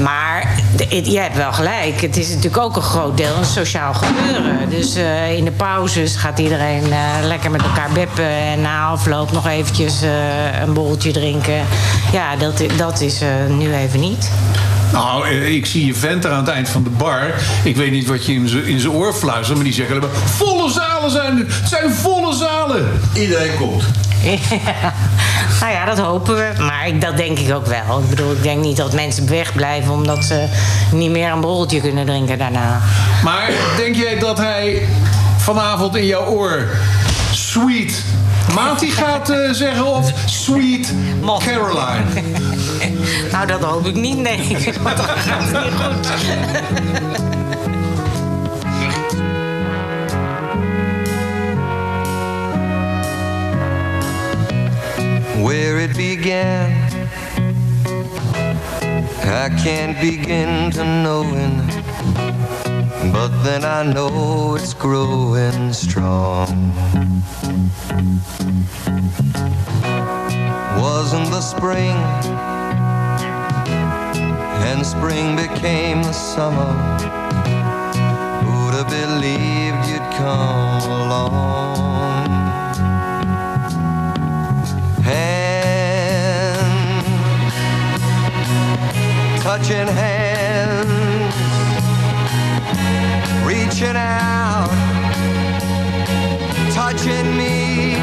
S16: Maar je hebt wel gelijk. Het is natuurlijk ook een groot deel een sociaal gebeuren. Dus eh, in de pauzes gaat iedereen eh, lekker met elkaar beppen. En na afloop nog eventjes eh, een borreltje drinken. Ja, dat, dat is nu even niet.
S2: Nou, eh, ik zie je vent er aan het eind van de bar. Ik weet niet wat je in zijn- in zijn oor fluistert, maar die zeggen alleen maar... Volle zalen zijn het! Het zijn volle zalen! Iedereen komt.
S16: nou ja, dat hopen we. Maar ik, dat denk ik ook wel. Ik bedoel, ik denk niet dat mensen wegblijven... omdat ze niet meer een borreltje kunnen drinken daarna.
S2: Maar denk jij dat hij vanavond in jouw oor sweet Mati gaat eh, zeggen of sweet Caroline?
S16: Nou, dat hoop ik niet, nee. Want gaat niet goed.
S18: where it began. I can't begin to knowing, but then I know it's growing strong. Wasn't the spring, and spring became the summer. Who'd have believed you'd come along? Hand, touching hands, reaching out, touching me,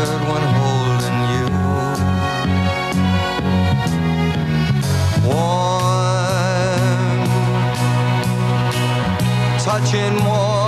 S18: touching
S2: walls.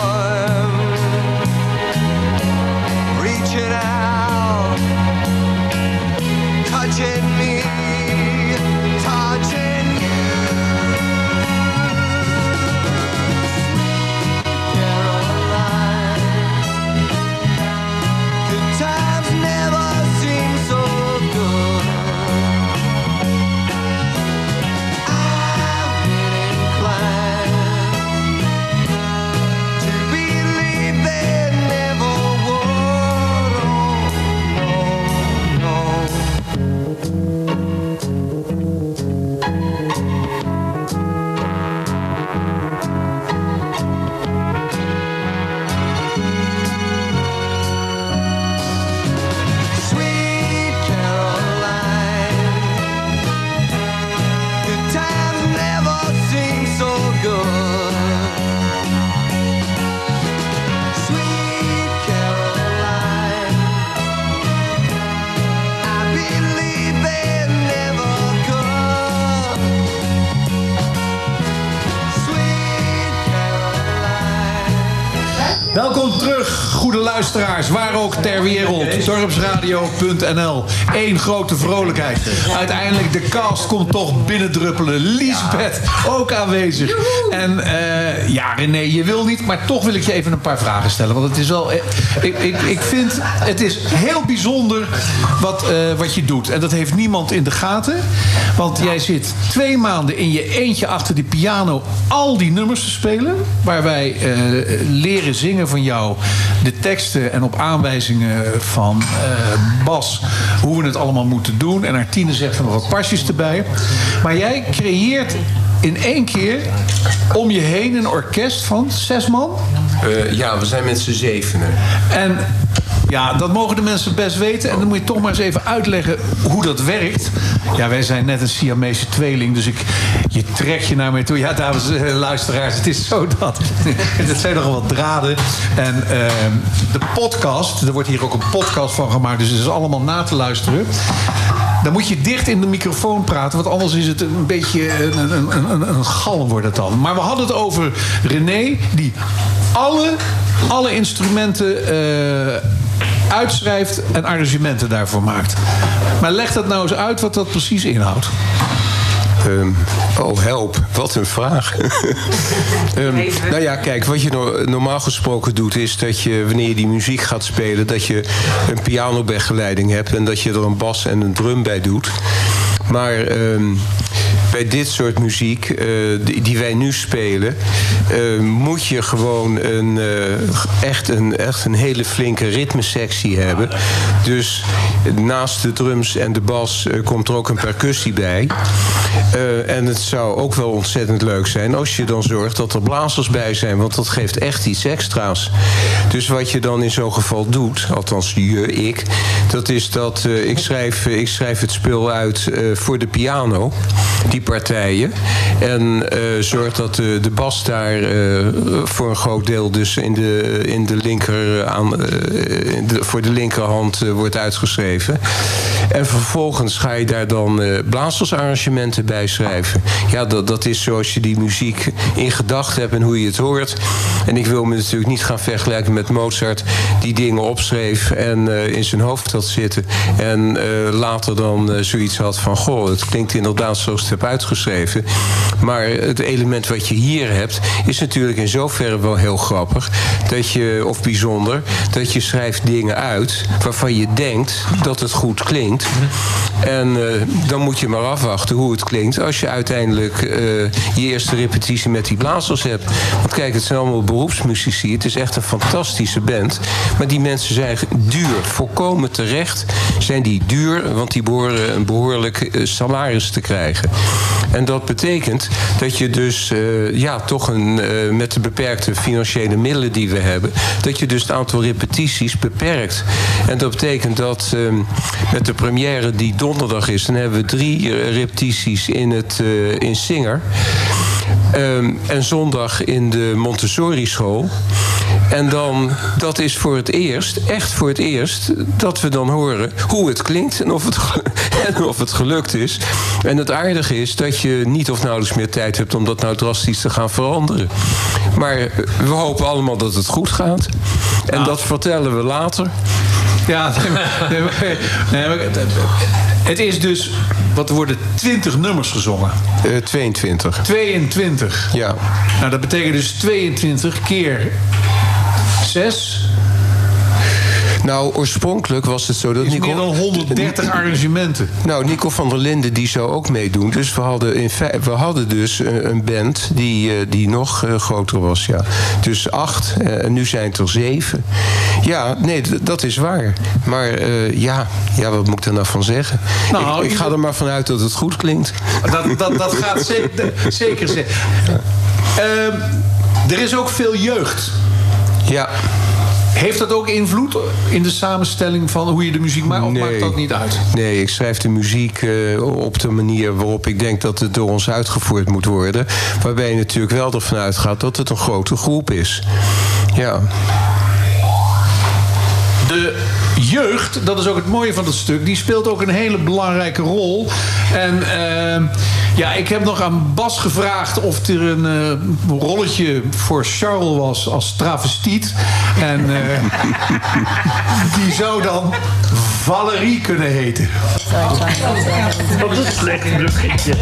S2: Goede luisteraars, waar ook ter wereld. Dorpsradio.nl. Eén grote vrolijkheid. Uiteindelijk, de cast komt toch binnendruppelen. Liesbeth, ook aanwezig. En eh, ja, René, je wil niet, maar toch wil ik je even een paar vragen stellen. Want het is wel. eh, Ik, ik, ik vind het is heel bijzonder wat, eh, wat je doet. En dat heeft niemand in de gaten. Want jij zit twee maanden in je eentje achter die piano al die nummers te spelen. Waar wij leren zingen van jou de teksten en op aanwijzingen van eh, Bas hoe we het allemaal moeten doen. En Artine zegt er nog wat pasjes erbij. Maar jij creëert in één keer om je heen een orkest van zes man.
S19: Eh, ja, we zijn met z'n zevenen.
S2: En ja, dat mogen de mensen best weten. En dan moet je toch maar eens even uitleggen hoe dat werkt. Ja, wij zijn net een Siamese tweeling, dus ik, je trekt je naar mij toe. Ja, dames en luisteraars, het is zo dat. Het zijn nogal wat draden. En ehm, de podcast, er wordt hier ook een podcast van gemaakt, dus het is allemaal na te luisteren. Dan moet je dicht in de microfoon praten, want anders is het een beetje een, een, een, een, galm wordt het dan. Maar we hadden het over René, die alle, alle instrumenten eh, uitschrijft en arrangementen daarvoor maakt. Maar leg dat nou eens uit wat dat precies inhoudt.
S19: Ehm, oh, help. Wat een vraag. Ehm, nou ja, kijk, wat je no- normaal gesproken doet... is dat je, wanneer je die muziek gaat spelen... dat je een pianobegeleiding hebt... en dat je er een bas en een drum bij doet. Maar ehm, bij dit soort muziek eh, die, wij nu spelen... eh, moet je gewoon een, eh, echt, een, echt een hele flinke ritmesectie hebben. Dus naast de drums en de bas komt er ook een percussie bij. En het zou ook wel ontzettend leuk zijn als je dan zorgt dat er blazers bij zijn, want dat geeft echt iets extra's. Dus wat je dan in zo'n geval doet, althans je, ik, dat is dat ik, schrijf, ik schrijf het spul uit voor de piano, die partijen. En eh, zorg dat de, de bas daar eh, voor een groot deel dus in de, in de linker aan, eh, voor de linkerhand eh, wordt uitgeschreven. En vervolgens ga je daar dan eh, blazersarrangementen bij schrijven. Ja, dat, dat is zoals je die muziek in gedachten hebt en hoe je het hoort. En ik wil me natuurlijk niet gaan vergelijken met Mozart... die dingen opschreef en eh, in zijn hoofd had zitten. En eh, later dan eh, zoiets had van... goh, het klinkt inderdaad zoals het heb uitgeschreven. Maar het element wat je hier hebt... is natuurlijk in zoverre wel heel grappig. Dat je, of bijzonder, dat je schrijft dingen uit... waarvan je denkt dat het goed klinkt. En eh, dan moet je maar afwachten hoe het klinkt... als je uiteindelijk eh, je eerste repetitie met die blazers hebt. Want kijk, het zijn allemaal beroepsmuzici. Het is echt een fantastische band. Maar die mensen zijn duur. Volkomen terecht zijn die duur... want die behoren een behoorlijk eh, salaris te krijgen. En dat betekent dat je dus eh, ja, toch een, eh, met de beperkte financiële middelen die we hebben... dat je dus het aantal repetities beperkt. En dat betekent dat eh, met de première die donderdag is... dan hebben we drie eh, repetities in, het, in Singer... Ehm, en zondag in de Montessori school. En dan, dat is voor het eerst, echt voor het eerst, dat we dan horen hoe het klinkt en of het, en of het gelukt is. En het aardige is dat je niet of nauwelijks meer tijd hebt om dat nou drastisch te gaan veranderen. Maar we hopen allemaal dat het goed gaat. En dat vertellen we later.
S2: Ja, nee, maar- nee, het- is dus, wat er worden 20 nummers gezongen.
S19: Eh 22.
S2: 22.
S19: Ja.
S2: Nou, dat betekent dus 22 keer 6.
S19: Nou, oorspronkelijk was het zo dat Nico...
S2: meer dan 130 arrangementen.
S19: Nou, Nico van der Linden die zou ook meedoen. Dus we hadden, in we hadden dus een, een band die, eh, die nog eh, groter was, ja. Dus acht, eh, en nu zijn het er zeven. Ja, nee, dat is waar. Maar eh, ja, ja, wat moet ik er nou van zeggen?
S2: Nou,
S19: ik, ik ga er maar vanuit dat het goed klinkt.
S2: Dat, dat, dat gaat zeker, zeker zijn. Ehm, er is ook veel jeugd.
S19: Ja.
S2: Heeft dat ook invloed in de samenstelling van hoe je de muziek maakt? Of maakt dat niet uit?
S19: Nee, ik schrijf de muziek eh, op de manier waarop ik denk dat het door ons uitgevoerd moet worden. Waarbij je natuurlijk wel ervan uitgaat dat het een grote groep is. Ja.
S2: De jeugd, dat is ook het mooie van het stuk, die speelt ook een hele belangrijke rol. En ehm, Ja, ik heb nog aan Bas gevraagd of er een eh, rolletje voor Charles was als travestiet. En eh, die zou dan Valerie kunnen heten.
S20: Wat een slecht bruggetje.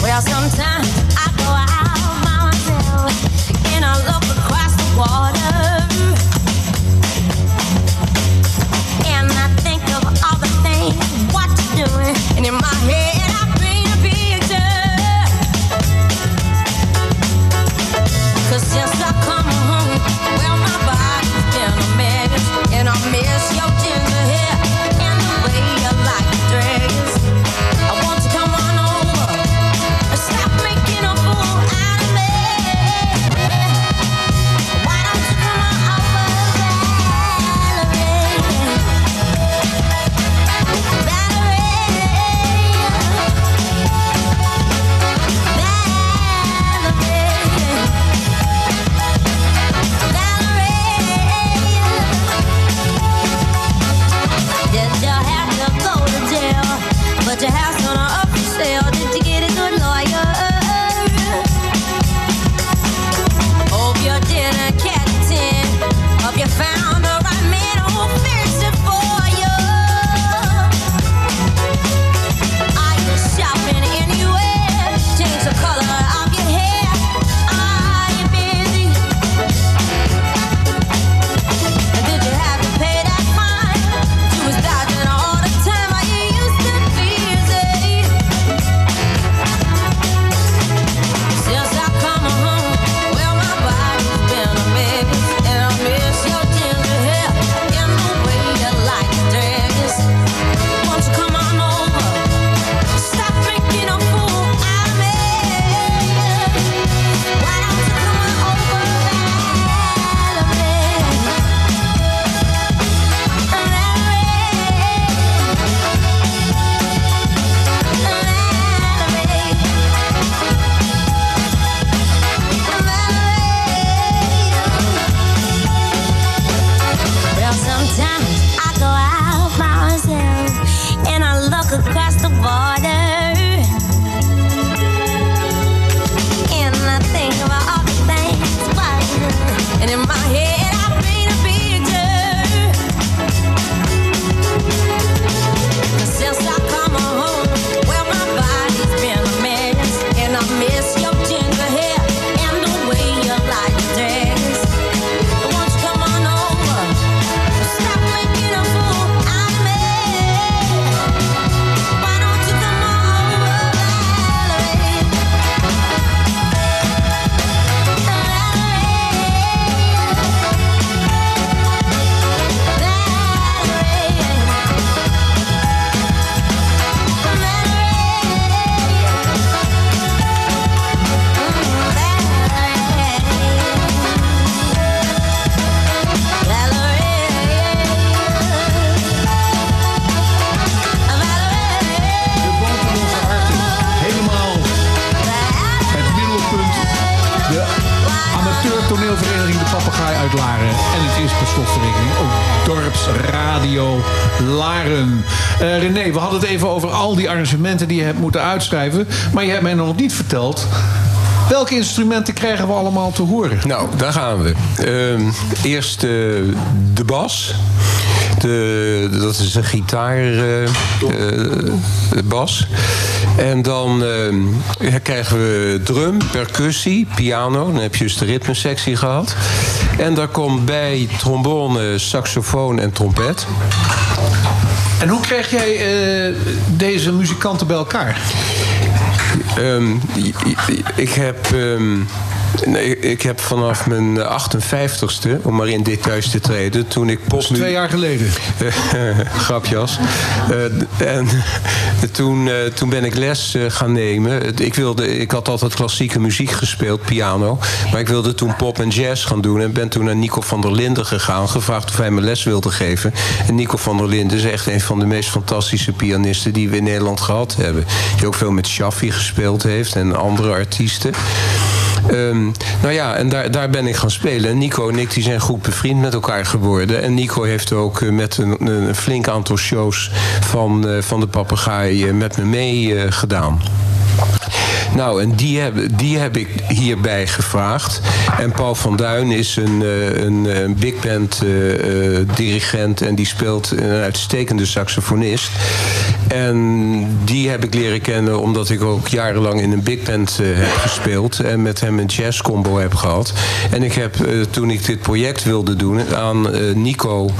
S21: Well, sometimes And in my head,
S2: uitschrijven. Maar je hebt mij nog niet verteld... Welke instrumenten krijgen we allemaal te horen?
S19: Nou, daar gaan we. Ehm, eerst eh, de bas. De, dat is een gitaarbas. en dan eh, krijgen we drum, percussie, piano. Dan heb je dus de ritmesectie gehad. En daar komt bij trombone, saxofoon en trompet.
S2: En hoe krijg jij eh, deze muzikanten bij elkaar?
S19: Ehm, ik heb. ehm, nee, ik heb vanaf mijn 58ste, om maar in details te treden, toen ik pop.
S2: Twee jaar geleden.
S19: Grapjas. Eh, en toen, eh, toen ben ik les eh, gaan nemen. Ik, wilde, ik had altijd klassieke muziek gespeeld, piano. Maar ik wilde toen pop en jazz gaan doen. En ben toen naar Nico van der Linden gegaan. Gevraagd of hij me les wilde geven. En Nico van der Linden is echt een van de meest fantastische pianisten die we in Nederland gehad hebben. Die ook veel met Shaffi gespeeld heeft en andere artiesten. Ehm, nou ja, en daar, daar ben ik gaan spelen. En Nico en ik zijn goed bevriend met elkaar geworden. En Nico heeft ook eh, met een, flink aantal shows van, eh, van de papegaai eh, met me mee eh, gedaan. Nou, en die heb, die heb ik hierbij gevraagd. En Paul van Duin is een, eh, een, een big band eh, eh, dirigent en die speelt een uitstekende saxofonist. En die heb ik leren kennen omdat ik ook jarenlang in een big band eh, heb gespeeld en met hem een jazz combo heb gehad. En ik heb eh, toen ik dit project wilde doen aan eh, Nico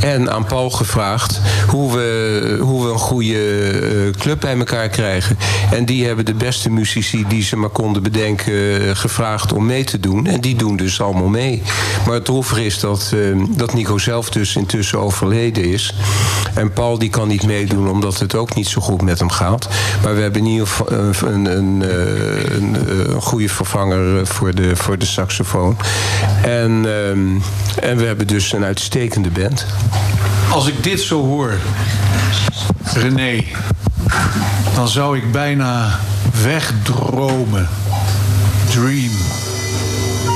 S19: en aan Paul gevraagd hoe we, hoe we een goede eh, club bij elkaar krijgen. En die hebben de beste die ze maar konden bedenken eh, gevraagd om mee te doen. En die doen dus allemaal mee. Maar het droevige is dat, eh, dat Nico zelf dus intussen overleden is. En Paul die kan niet meedoen omdat het ook niet zo goed met hem gaat. Maar we hebben in ieder geval een, een, een, eh, een, goede vervanger voor de, voor de saxofoon. En, ehm, en we hebben dus een uitstekende band.
S2: Als ik dit zo hoor, René, dan zou ik bijna wegdromen. Dream.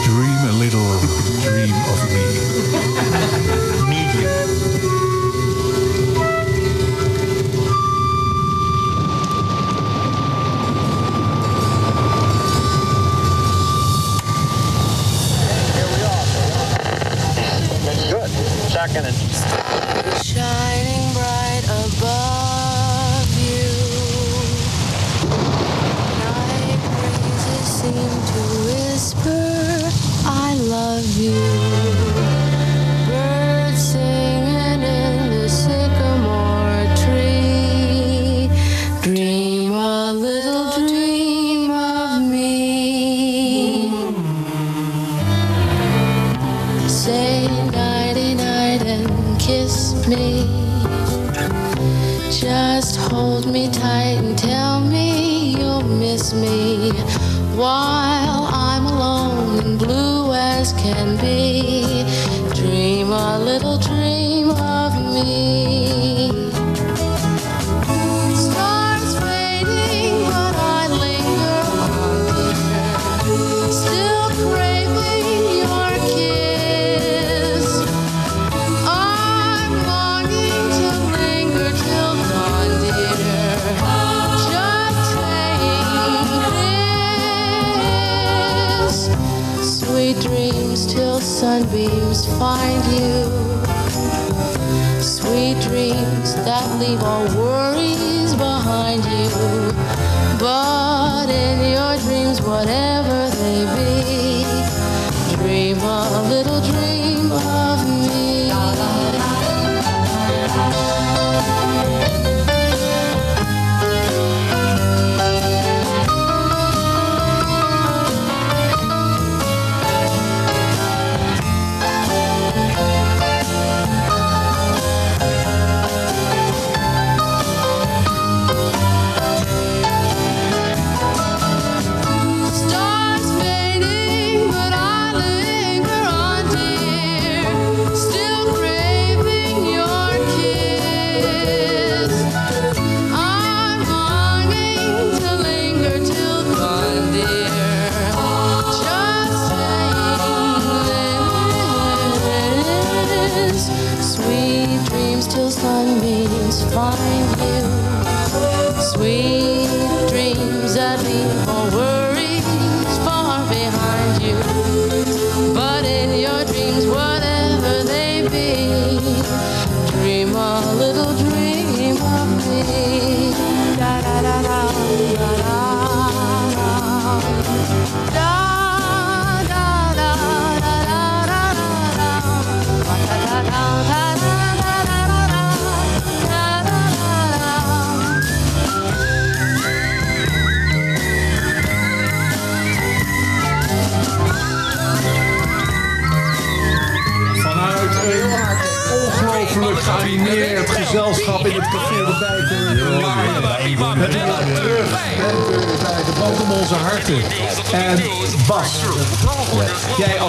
S2: Dream a little dream of me. Medium.
S22: Good. Second and
S6: Shining Just hold me tight and tell me you'll miss me. While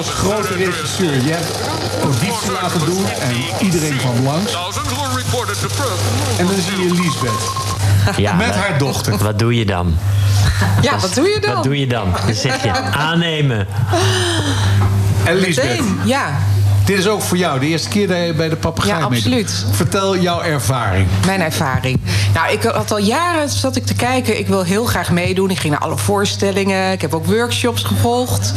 S2: als grote regisseur, je hebt auditie laten doen en iedereen kwam langs. En dan zie je Liesbeth.
S3: Ja,
S2: Met haar dochter.
S3: Wat doe je dan?
S4: Ja, wat doe je dan?
S3: Wat doe je dan? Dan zeg je aannemen.
S2: En Lisbeth,
S4: Meteen, ja.
S2: Dit is ook voor jou de eerste keer dat je bij de papegaai
S4: Ja, absoluut.
S2: Vertel jouw ervaring.
S4: Mijn ervaring. Nou, ik had al jaren zat ik te kijken. Ik wil heel graag meedoen. Ik ging naar alle voorstellingen. Ik heb ook workshops gevolgd.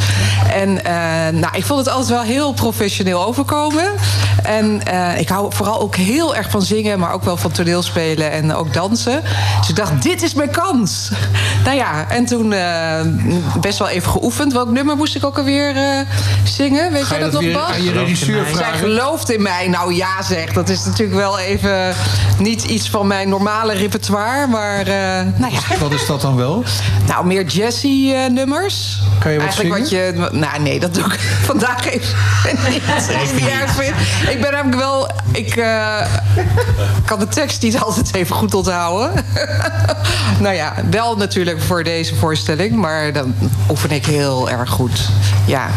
S4: En eh, nou, ik vond het altijd wel heel professioneel overkomen. En eh, ik hou vooral ook heel erg van zingen, maar ook wel van toneelspelen en ook dansen. Dus ik dacht, dit is mijn kans. Nou ja, en toen eh, best wel even geoefend. Welk nummer moest ik ook alweer eh, zingen? Weet
S2: Ga
S4: jij
S2: je
S4: dat,
S2: dat
S4: nog, Bas?
S2: aan je regisseur
S4: Zij gelooft in mij. Nou ja, zeg. Dat is natuurlijk wel even niet iets van mijn normale repertoire. Maar eh, nou ja.
S2: Wat is dat dan wel?
S4: Nou, meer jazzy eh, nummers.
S2: Kan je wat
S4: Eigenlijk wat je... Nou, nee, dat doe ik vandaag even niet. Ik het niet erg vind. Ik ben namelijk wel... Ik eh, kan de tekst niet altijd even goed onthouden. nou ja, wel natuurlijk voor deze voorstelling. Maar dan oefen ik heel erg goed. Ja,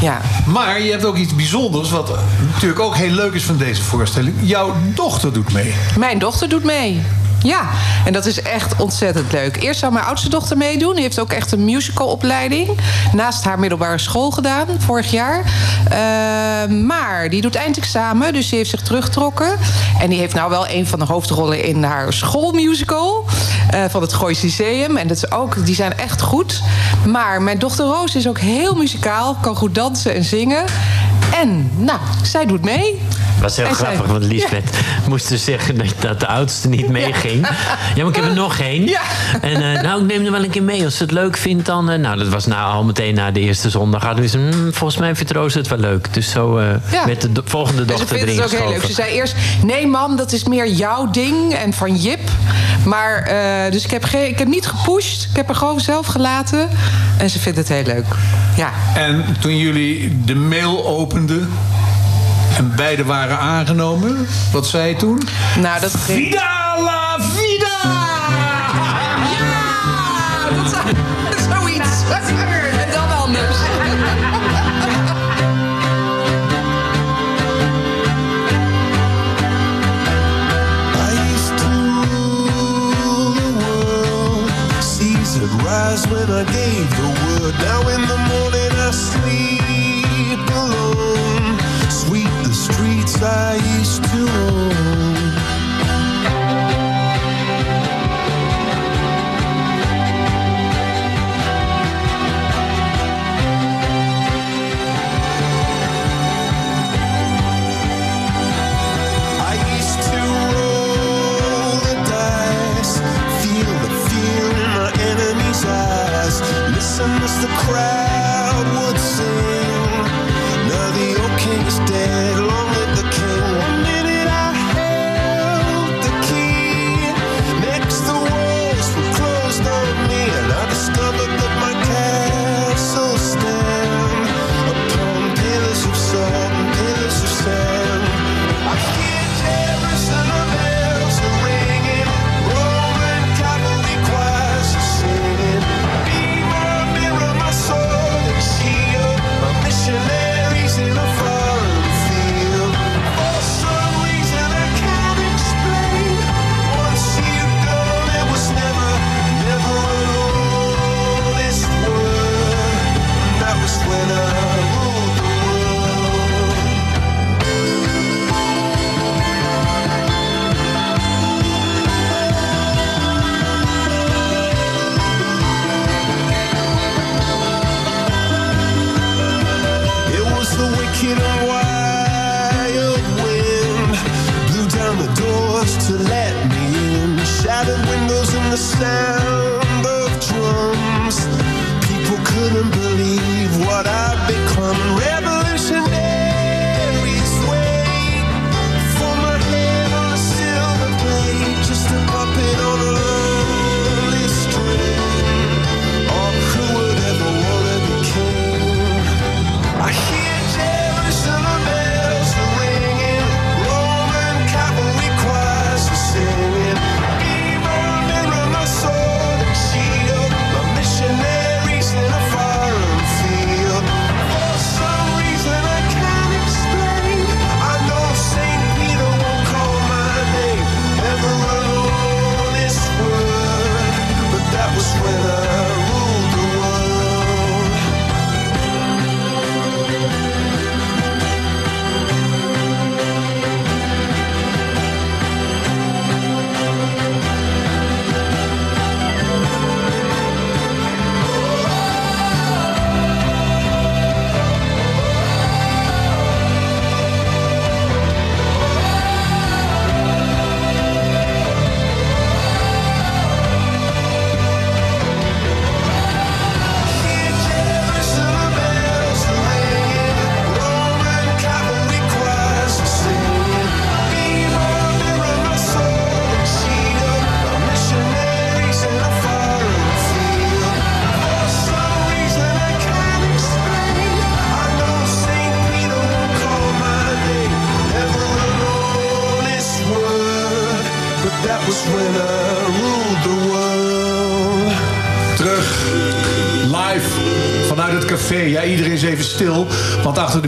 S4: ja.
S2: Maar je hebt ook iets bijzonders, wat natuurlijk ook heel leuk is van deze voorstelling. Jouw dochter doet mee.
S4: Mijn dochter doet mee. Ja, en dat is echt ontzettend leuk. Eerst zou mijn oudste dochter meedoen. Die heeft ook echt een musicalopleiding. Naast haar middelbare school gedaan, vorig jaar. Eh, maar die doet eindexamen, dus die heeft zich teruggetrokken. En die heeft nou wel een van de hoofdrollen in haar schoolmusical. eh, van het Goois Lyceum. En dat is ook, die zijn echt goed. Maar mijn dochter Roos is ook heel muzikaal. Kan goed dansen en zingen. En, nou, zij doet mee.
S3: was heel
S4: En zij-
S3: grappig, want Lisbeth moest dus zeggen dat, dat de oudste niet meeging. Ja. maar ik heb er nog één. En eh, nou, ik neem er wel een keer mee. Als ze het leuk vindt, dan... eh, nou, dat was nou al meteen na de eerste zondag. Hadden we ze, "Hmm, volgens mij vindt Roos het wel leuk. Dus zo eh
S4: Ja.
S3: werd de do- volgende
S4: En ze
S3: dochter
S4: vindt
S3: erin
S4: het ook heel leuk. Ze zei eerst: Nee, mam, dat is meer jouw ding en van Jip. Maar, eh, dus ik heb, geen, ik heb niet gepusht. Ik heb haar gewoon zelf gelaten. En ze vindt het heel leuk. Ja.
S2: En toen jullie de mail en beide waren aangenomen, wat zei je toen?
S4: Nou, dat ging...
S2: Vida la vida!
S4: Ja, dat is zoiets. En dan anders.
S18: Rise when I gave the word. Now in the morning I sleep alone. Streets I used to.
S2: understand.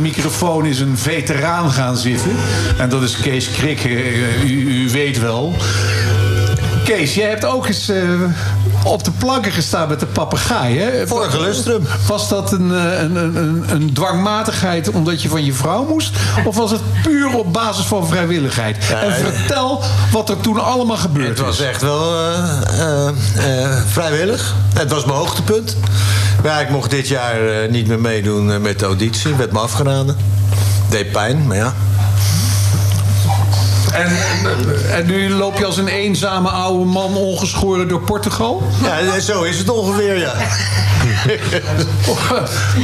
S2: Microfoon is een veteraan gaan zitten. En dat is Kees Krik. eh, u weet wel. Kees, jij hebt ook eens eh, op de planken gestaan met de papegaai, hè? Vorige lustrum. Was dat een, eh, een, een, een, een dwangmatigheid omdat je van je vrouw moest? Of was het puur op basis van vrijwilligheid? en vertel wat er toen allemaal gebeurd
S23: Het
S2: is.
S23: was echt wel eh, vrijwillig. Het was mijn hoogtepunt. Maar ja, ik mocht dit jaar niet meer meedoen met de auditie. Werd me afgeraden. Deed pijn, maar ja.
S2: En, en nu loop je als een eenzame oude man ongeschoren door Portugal?
S23: Ja, zo is het ongeveer, ja.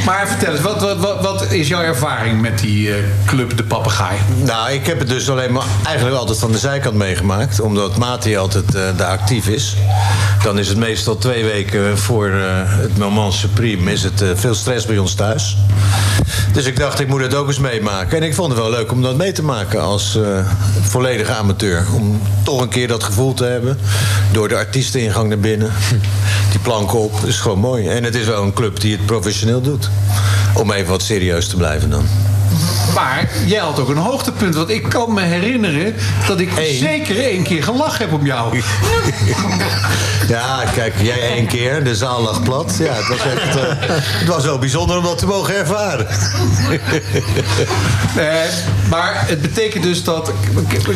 S2: maar vertel eens, wat, wat, wat, wat is jouw ervaring met die eh, club De Papegaai?
S23: Nou, ik heb het dus alleen maar eigenlijk altijd van de zijkant meegemaakt. Omdat Mati altijd eh, daar actief is. Dan is het meestal twee weken voor eh, het moment supreme... is het veel stress bij ons thuis. Dus ik dacht, ik moet het ook eens meemaken. En ik vond het wel leuk om dat mee te maken als eh, volledige amateur. Om toch een keer dat gevoel te hebben. Door de artiesteningang naar binnen. Die planken op. Dat is gewoon mooi. En het is wel een club die het professioneel doet. Om even wat serieus te blijven dan.
S2: Maar jij had ook een hoogtepunt. Want ik kan me herinneren dat ik zeker één keer gelachen heb om jou.
S23: Ja, kijk, jij één keer, de zaal lag plat. Ja, het was, echt, eh, het was wel bijzonder om dat te mogen ervaren.
S2: Eh, maar het betekent dus dat...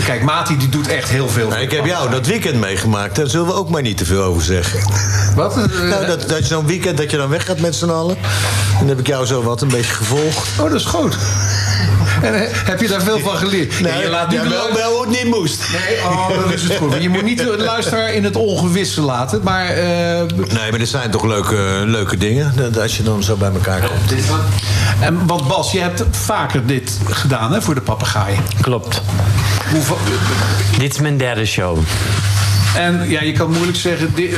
S2: Kijk, Mati die doet echt heel veel.
S23: Nou, ik heb jou dat weekend meegemaakt. Daar zullen we ook maar niet te veel over zeggen.
S2: Wat?
S23: Nou, dat, dat je zo'n weekend dat je dan weggaat met z'n allen. Dan heb ik jou zo wat een beetje gevolgd.
S2: Oh, dat is goed. En eh, heb je daar veel van geleerd?
S23: Nee,
S2: je laat nu
S23: ja, wel, wel hoe het niet moest.
S2: Nee, oh, dat is het goed. Je moet niet de luisteraar in het ongewisse laten. Maar eh,
S23: Nee, maar er zijn toch leuke, leuke dingen. dat- Als je dan zo bij elkaar komt.
S2: En, want Bas, je hebt vaker dit gedaan hè, voor de papegaai.
S3: Klopt.
S2: Hoeveel,
S3: Dit is mijn derde show.
S2: En ja, je kan moeilijk zeggen... di-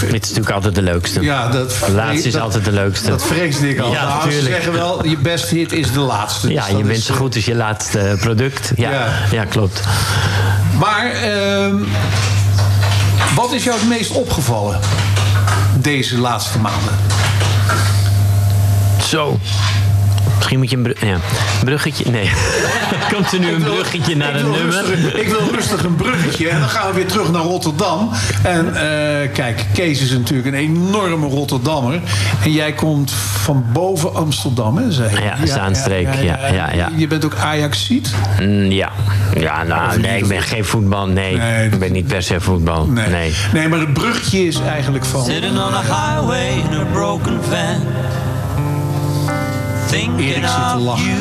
S3: Dit is natuurlijk altijd de leukste.
S2: Ja, dat,
S3: de laatste is
S2: dat-
S3: altijd de leukste.
S2: Dat vreesde ik al.
S3: Ja,
S2: Nou, ze zeggen wel, je beste hit is de laatste.
S3: Ja,
S2: Dus
S3: je bent
S2: is,
S3: zo
S2: eh,
S3: goed als je laatste product. Ja,
S2: Ja.
S3: ja. klopt.
S2: Maar ehm, wat is jou het meest opgevallen deze laatste maanden?
S3: Zo. Misschien moet je een ja. bruggetje. Nee. Komt er nu een bruggetje naar een nummer?
S2: Rustig, ik wil rustig een bruggetje. En dan gaan we weer terug naar Rotterdam. En eh, kijk, Kees is natuurlijk een enorme Rotterdammer. En jij komt van boven Amsterdam, hè? Zei je?
S3: Ja, Zaanstreek. Ja, ja, ja.
S2: Je bent ook Ajaxiet?
S3: Mm, ja. Ja, nou, nee, ik ben geen voetbal. Nee, ik ben niet per se voetbal. Nee.
S2: Nee, maar het bruggetje is eigenlijk van...
S24: Sitting on a highway in a broken van.
S2: Erik zit te lachen.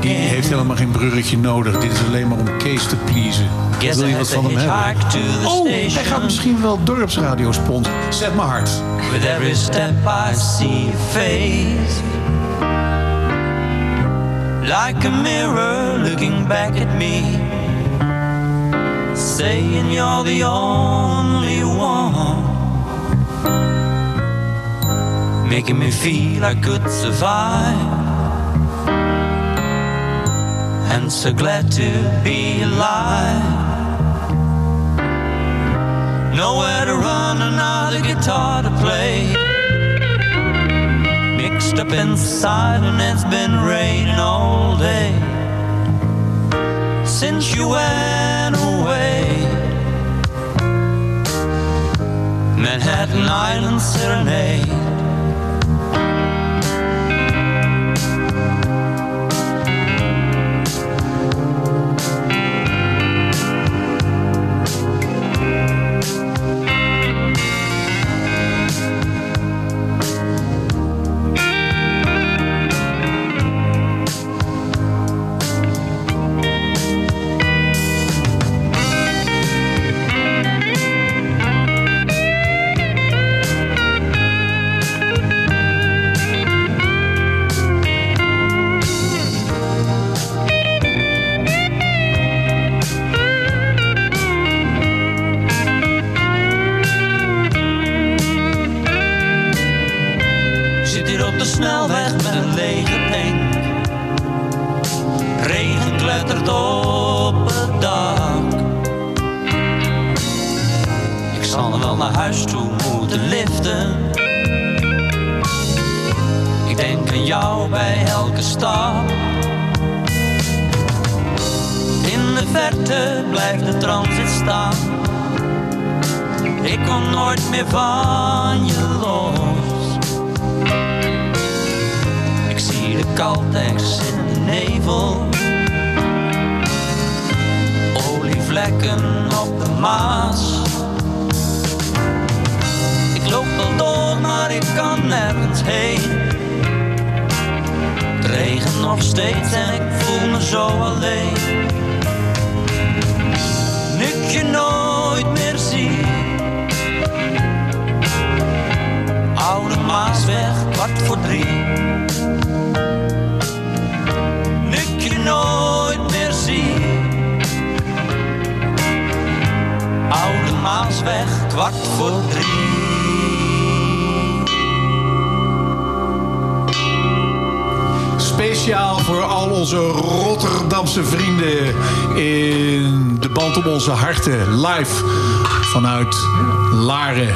S2: Die heeft helemaal geen bruggetje nodig. Dit is alleen maar om Kees te pleasen.
S24: Guess
S2: Wil je wat van hem hebben? Oh, hij gaat misschien wel dorpsradio sponsoren. Zet maar hard.
S24: With every step I see face Like a mirror looking back at me Saying you're the only one Making me feel I could survive And so glad to be alive Nowhere to run, another guitar to play. Mixed up inside, and it's been raining all day since you went away. Manhattan Island Serenade.
S2: Live vanuit Laren.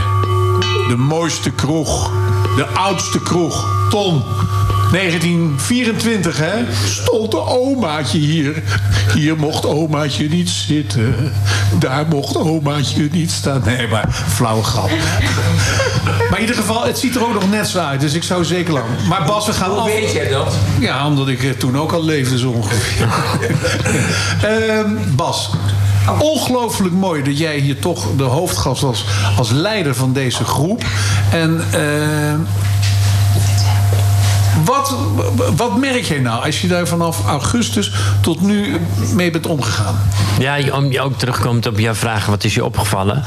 S2: De mooiste kroeg. De oudste kroeg. Ton. 1924, hè? Stond de omaatje hier. Hier mocht omaatje niet zitten. Daar mocht omaatje niet staan. Nee, maar flauwe grap. Maar in ieder geval, het ziet er ook nog net zo uit. Dus ik zou zeker lang. Maar Bas, we gaan
S3: Hoe
S2: af-
S3: weet jij dat?
S2: Ja, omdat ik eh, toen ook al leefde zo ongeveer. Ehm, Bas, ongelooflijk mooi dat jij hier toch de hoofdgast was als leider van deze groep. En ehm, wat, wat merk jij nou als je daar vanaf augustus tot nu mee bent omgegaan?
S3: Ja, om je ook terugkomt op jouw vraag, wat is je opgevallen?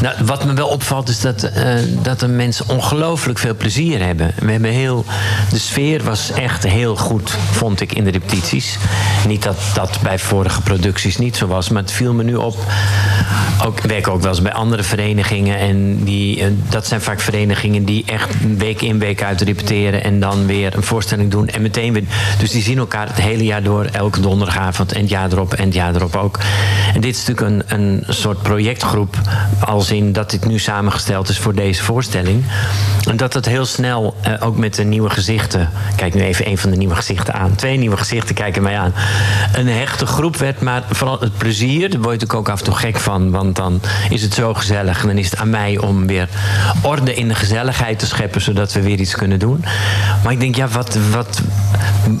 S3: Nou, wat me wel opvalt is dat, eh, dat de mensen ongelooflijk veel plezier hebben. We hebben heel, de sfeer was echt heel goed, vond ik, in de repetities. Niet dat dat bij vorige producties niet zo was, maar het viel me nu op. Ook, ik werk ook wel eens bij andere verenigingen. En die, eh, dat zijn vaak verenigingen die echt week in, week uit repeteren. En dan weer een voorstelling doen. En meteen weer. Dus die zien elkaar het hele jaar door. Elke donderdagavond. En het jaar erop en het jaar erop ook. En dit is natuurlijk een, een soort projectgroep. Als in dat dit nu samengesteld is voor deze voorstelling. En dat het heel snel, eh, ook met de nieuwe gezichten. Kijk nu even een van de nieuwe gezichten aan. Twee nieuwe gezichten kijken mij aan. Een hechte groep werd. Maar vooral het plezier. Daar word natuurlijk ook af en toe gek van. Want dan is het zo gezellig. En dan is het aan mij om weer orde in de gezelligheid te scheppen. Zodat we weer iets kunnen doen. Maar ik denk, ja, wat, wat,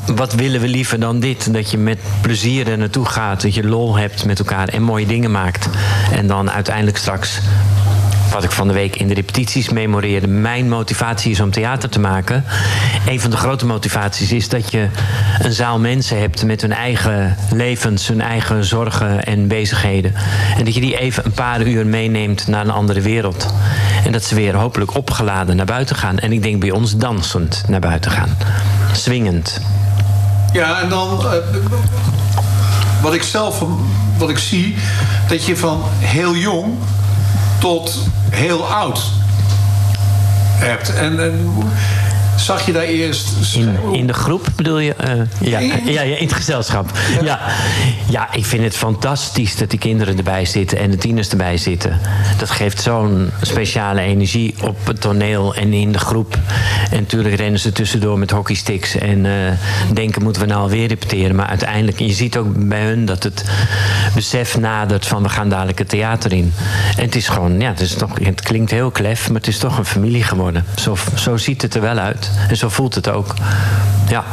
S3: wat willen we liever dan dit? Dat je met plezier er naartoe gaat. Dat je lol hebt met elkaar en mooie dingen maakt. En dan uiteindelijk straks wat ik van de week in de repetities memoreerde. Mijn motivatie is om theater te maken. Een van de grote motivaties is dat je een zaal mensen hebt met hun eigen levens, hun eigen zorgen en bezigheden. En dat je die even een paar uur meeneemt naar een andere wereld. En dat ze weer hopelijk opgeladen naar buiten gaan. En ik denk bij ons dansend naar buiten gaan. Swingend.
S2: Ja, en dan eh, wat ik zelf wat ik zie, dat je van heel jong tot heel oud hebt. En, zag je daar eerst.
S3: In, in de groep bedoel je? Eh, ja. Ja, ja, in het gezelschap. Ja. Ja. ik vind het fantastisch dat die kinderen erbij zitten en de tieners erbij zitten. Dat geeft zo'n speciale energie op het toneel en in de groep. En natuurlijk rennen ze tussendoor met hockeysticks en eh, denken moeten we nou alweer repeteren. Maar uiteindelijk, je ziet ook bij hun dat het besef nadert van we gaan dadelijk het theater in. En het is gewoon, ja, het, is toch, het klinkt heel klef, maar het is toch een familie geworden. Zo, zo ziet het er wel uit. En zo voelt het ook. Ja.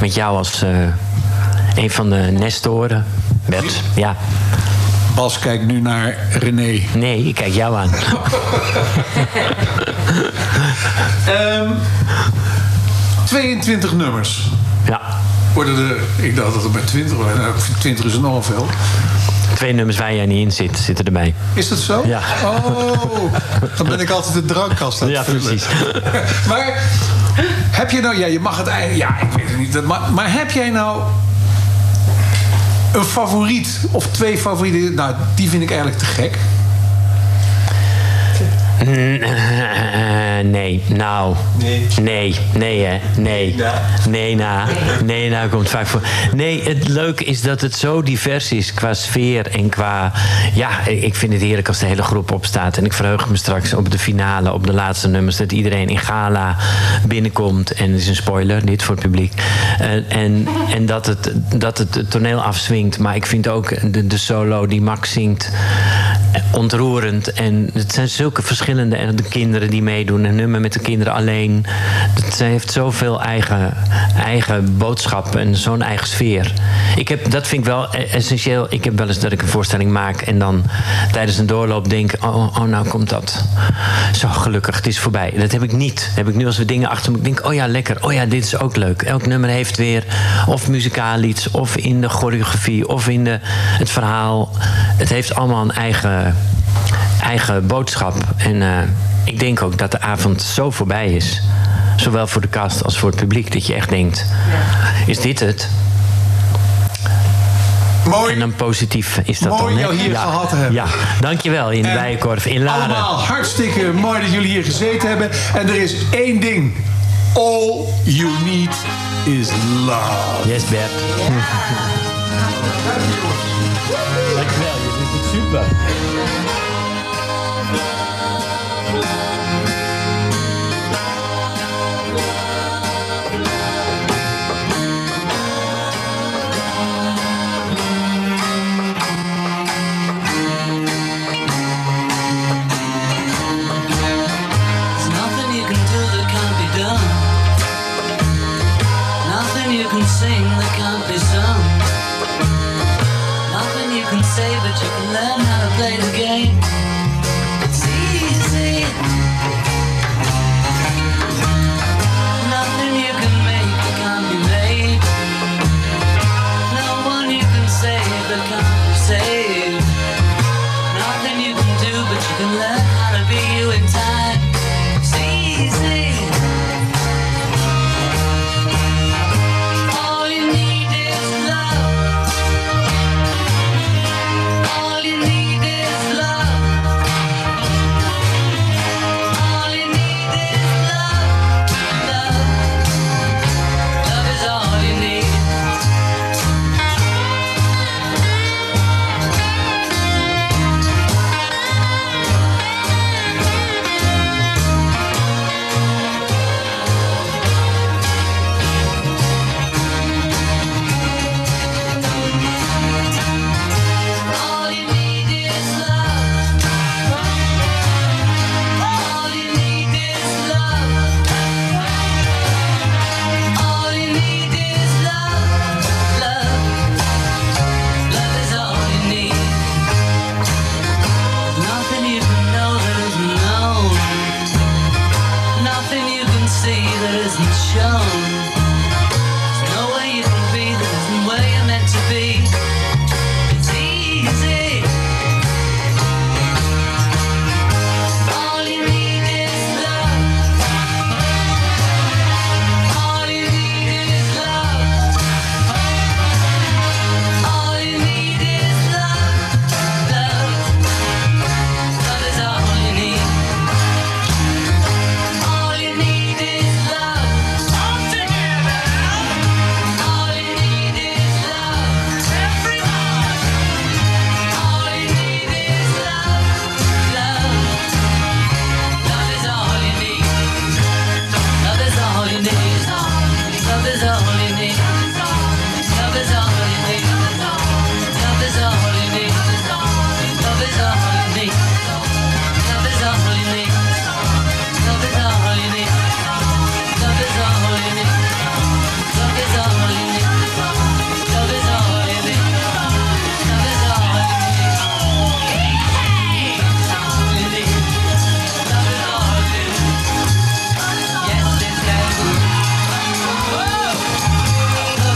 S3: Met jou als eh, een van de nestoren. Bert, ja.
S2: Bas kijkt nu naar René.
S3: Nee, ik kijk jou aan.
S2: Ehm 22 nummers.
S3: Ja.
S2: Worden er, ik dacht dat het maar 20 waren. Nou, 20 is er nogal veel.
S3: Twee nummers waar jij niet in zit, zitten erbij.
S2: Is dat zo?
S3: Ja.
S2: Oh, dan ben ik altijd de drankkast aan het
S3: Ja,
S2: vullen.
S3: precies.
S2: maar heb je nou, ja, je mag het eigenlijk, ja, ik weet het niet. Maar, maar heb jij nou een favoriet of twee favorieten? Nou, die vind ik eigenlijk te gek.
S3: Nee, nou. Nee. Nee, nee hè. Nee. Nee, na. Nee, na komt vaak voor. Nee, het leuke is dat het zo divers is qua sfeer en qua... Ja, ik vind het heerlijk als de hele groep opstaat. En ik verheug me straks op de finale, op de laatste nummers... dat iedereen in gala binnenkomt. En het is een spoiler, dit voor het publiek. En, en, en dat, het, dat het het toneel afswingt. Maar ik vind ook de, de solo die Max zingt ontroerend. En het zijn zulke verschillende. En de kinderen die meedoen. Een nummer met de kinderen alleen. Het heeft zoveel eigen, eigen boodschap en zo'n eigen sfeer. Ik heb, dat vind ik wel e- essentieel. Ik heb wel eens dat ik een voorstelling maak. En dan tijdens een doorloop denk. Oh, oh nou komt dat. Zo gelukkig, het is voorbij. Dat heb ik niet. Heb ik nu als we dingen achter me. Ik denk, oh ja, lekker. Oh ja, dit is ook leuk. Elk nummer heeft weer. Of muzikaal iets. Of in de choreografie. Of in de, het verhaal. Het heeft allemaal een eigen, eigen boodschap. En eh, ik denk ook dat de avond zo voorbij is. Zowel voor de cast als voor het publiek. Dat je echt denkt, is dit het?
S2: Mooi.
S3: En dan positief is dat
S2: Mooi
S3: dan. hè?
S2: jou hier
S3: ja.
S2: gehad te hebben.
S3: Ja, dankjewel in de
S2: En
S3: Bijenkorf in Laren.
S2: Allemaal hartstikke mooi dat jullie hier gezeten hebben. En er is één ding. All you need is love.
S3: Yes, Bert. Dankjewel, je doet het super.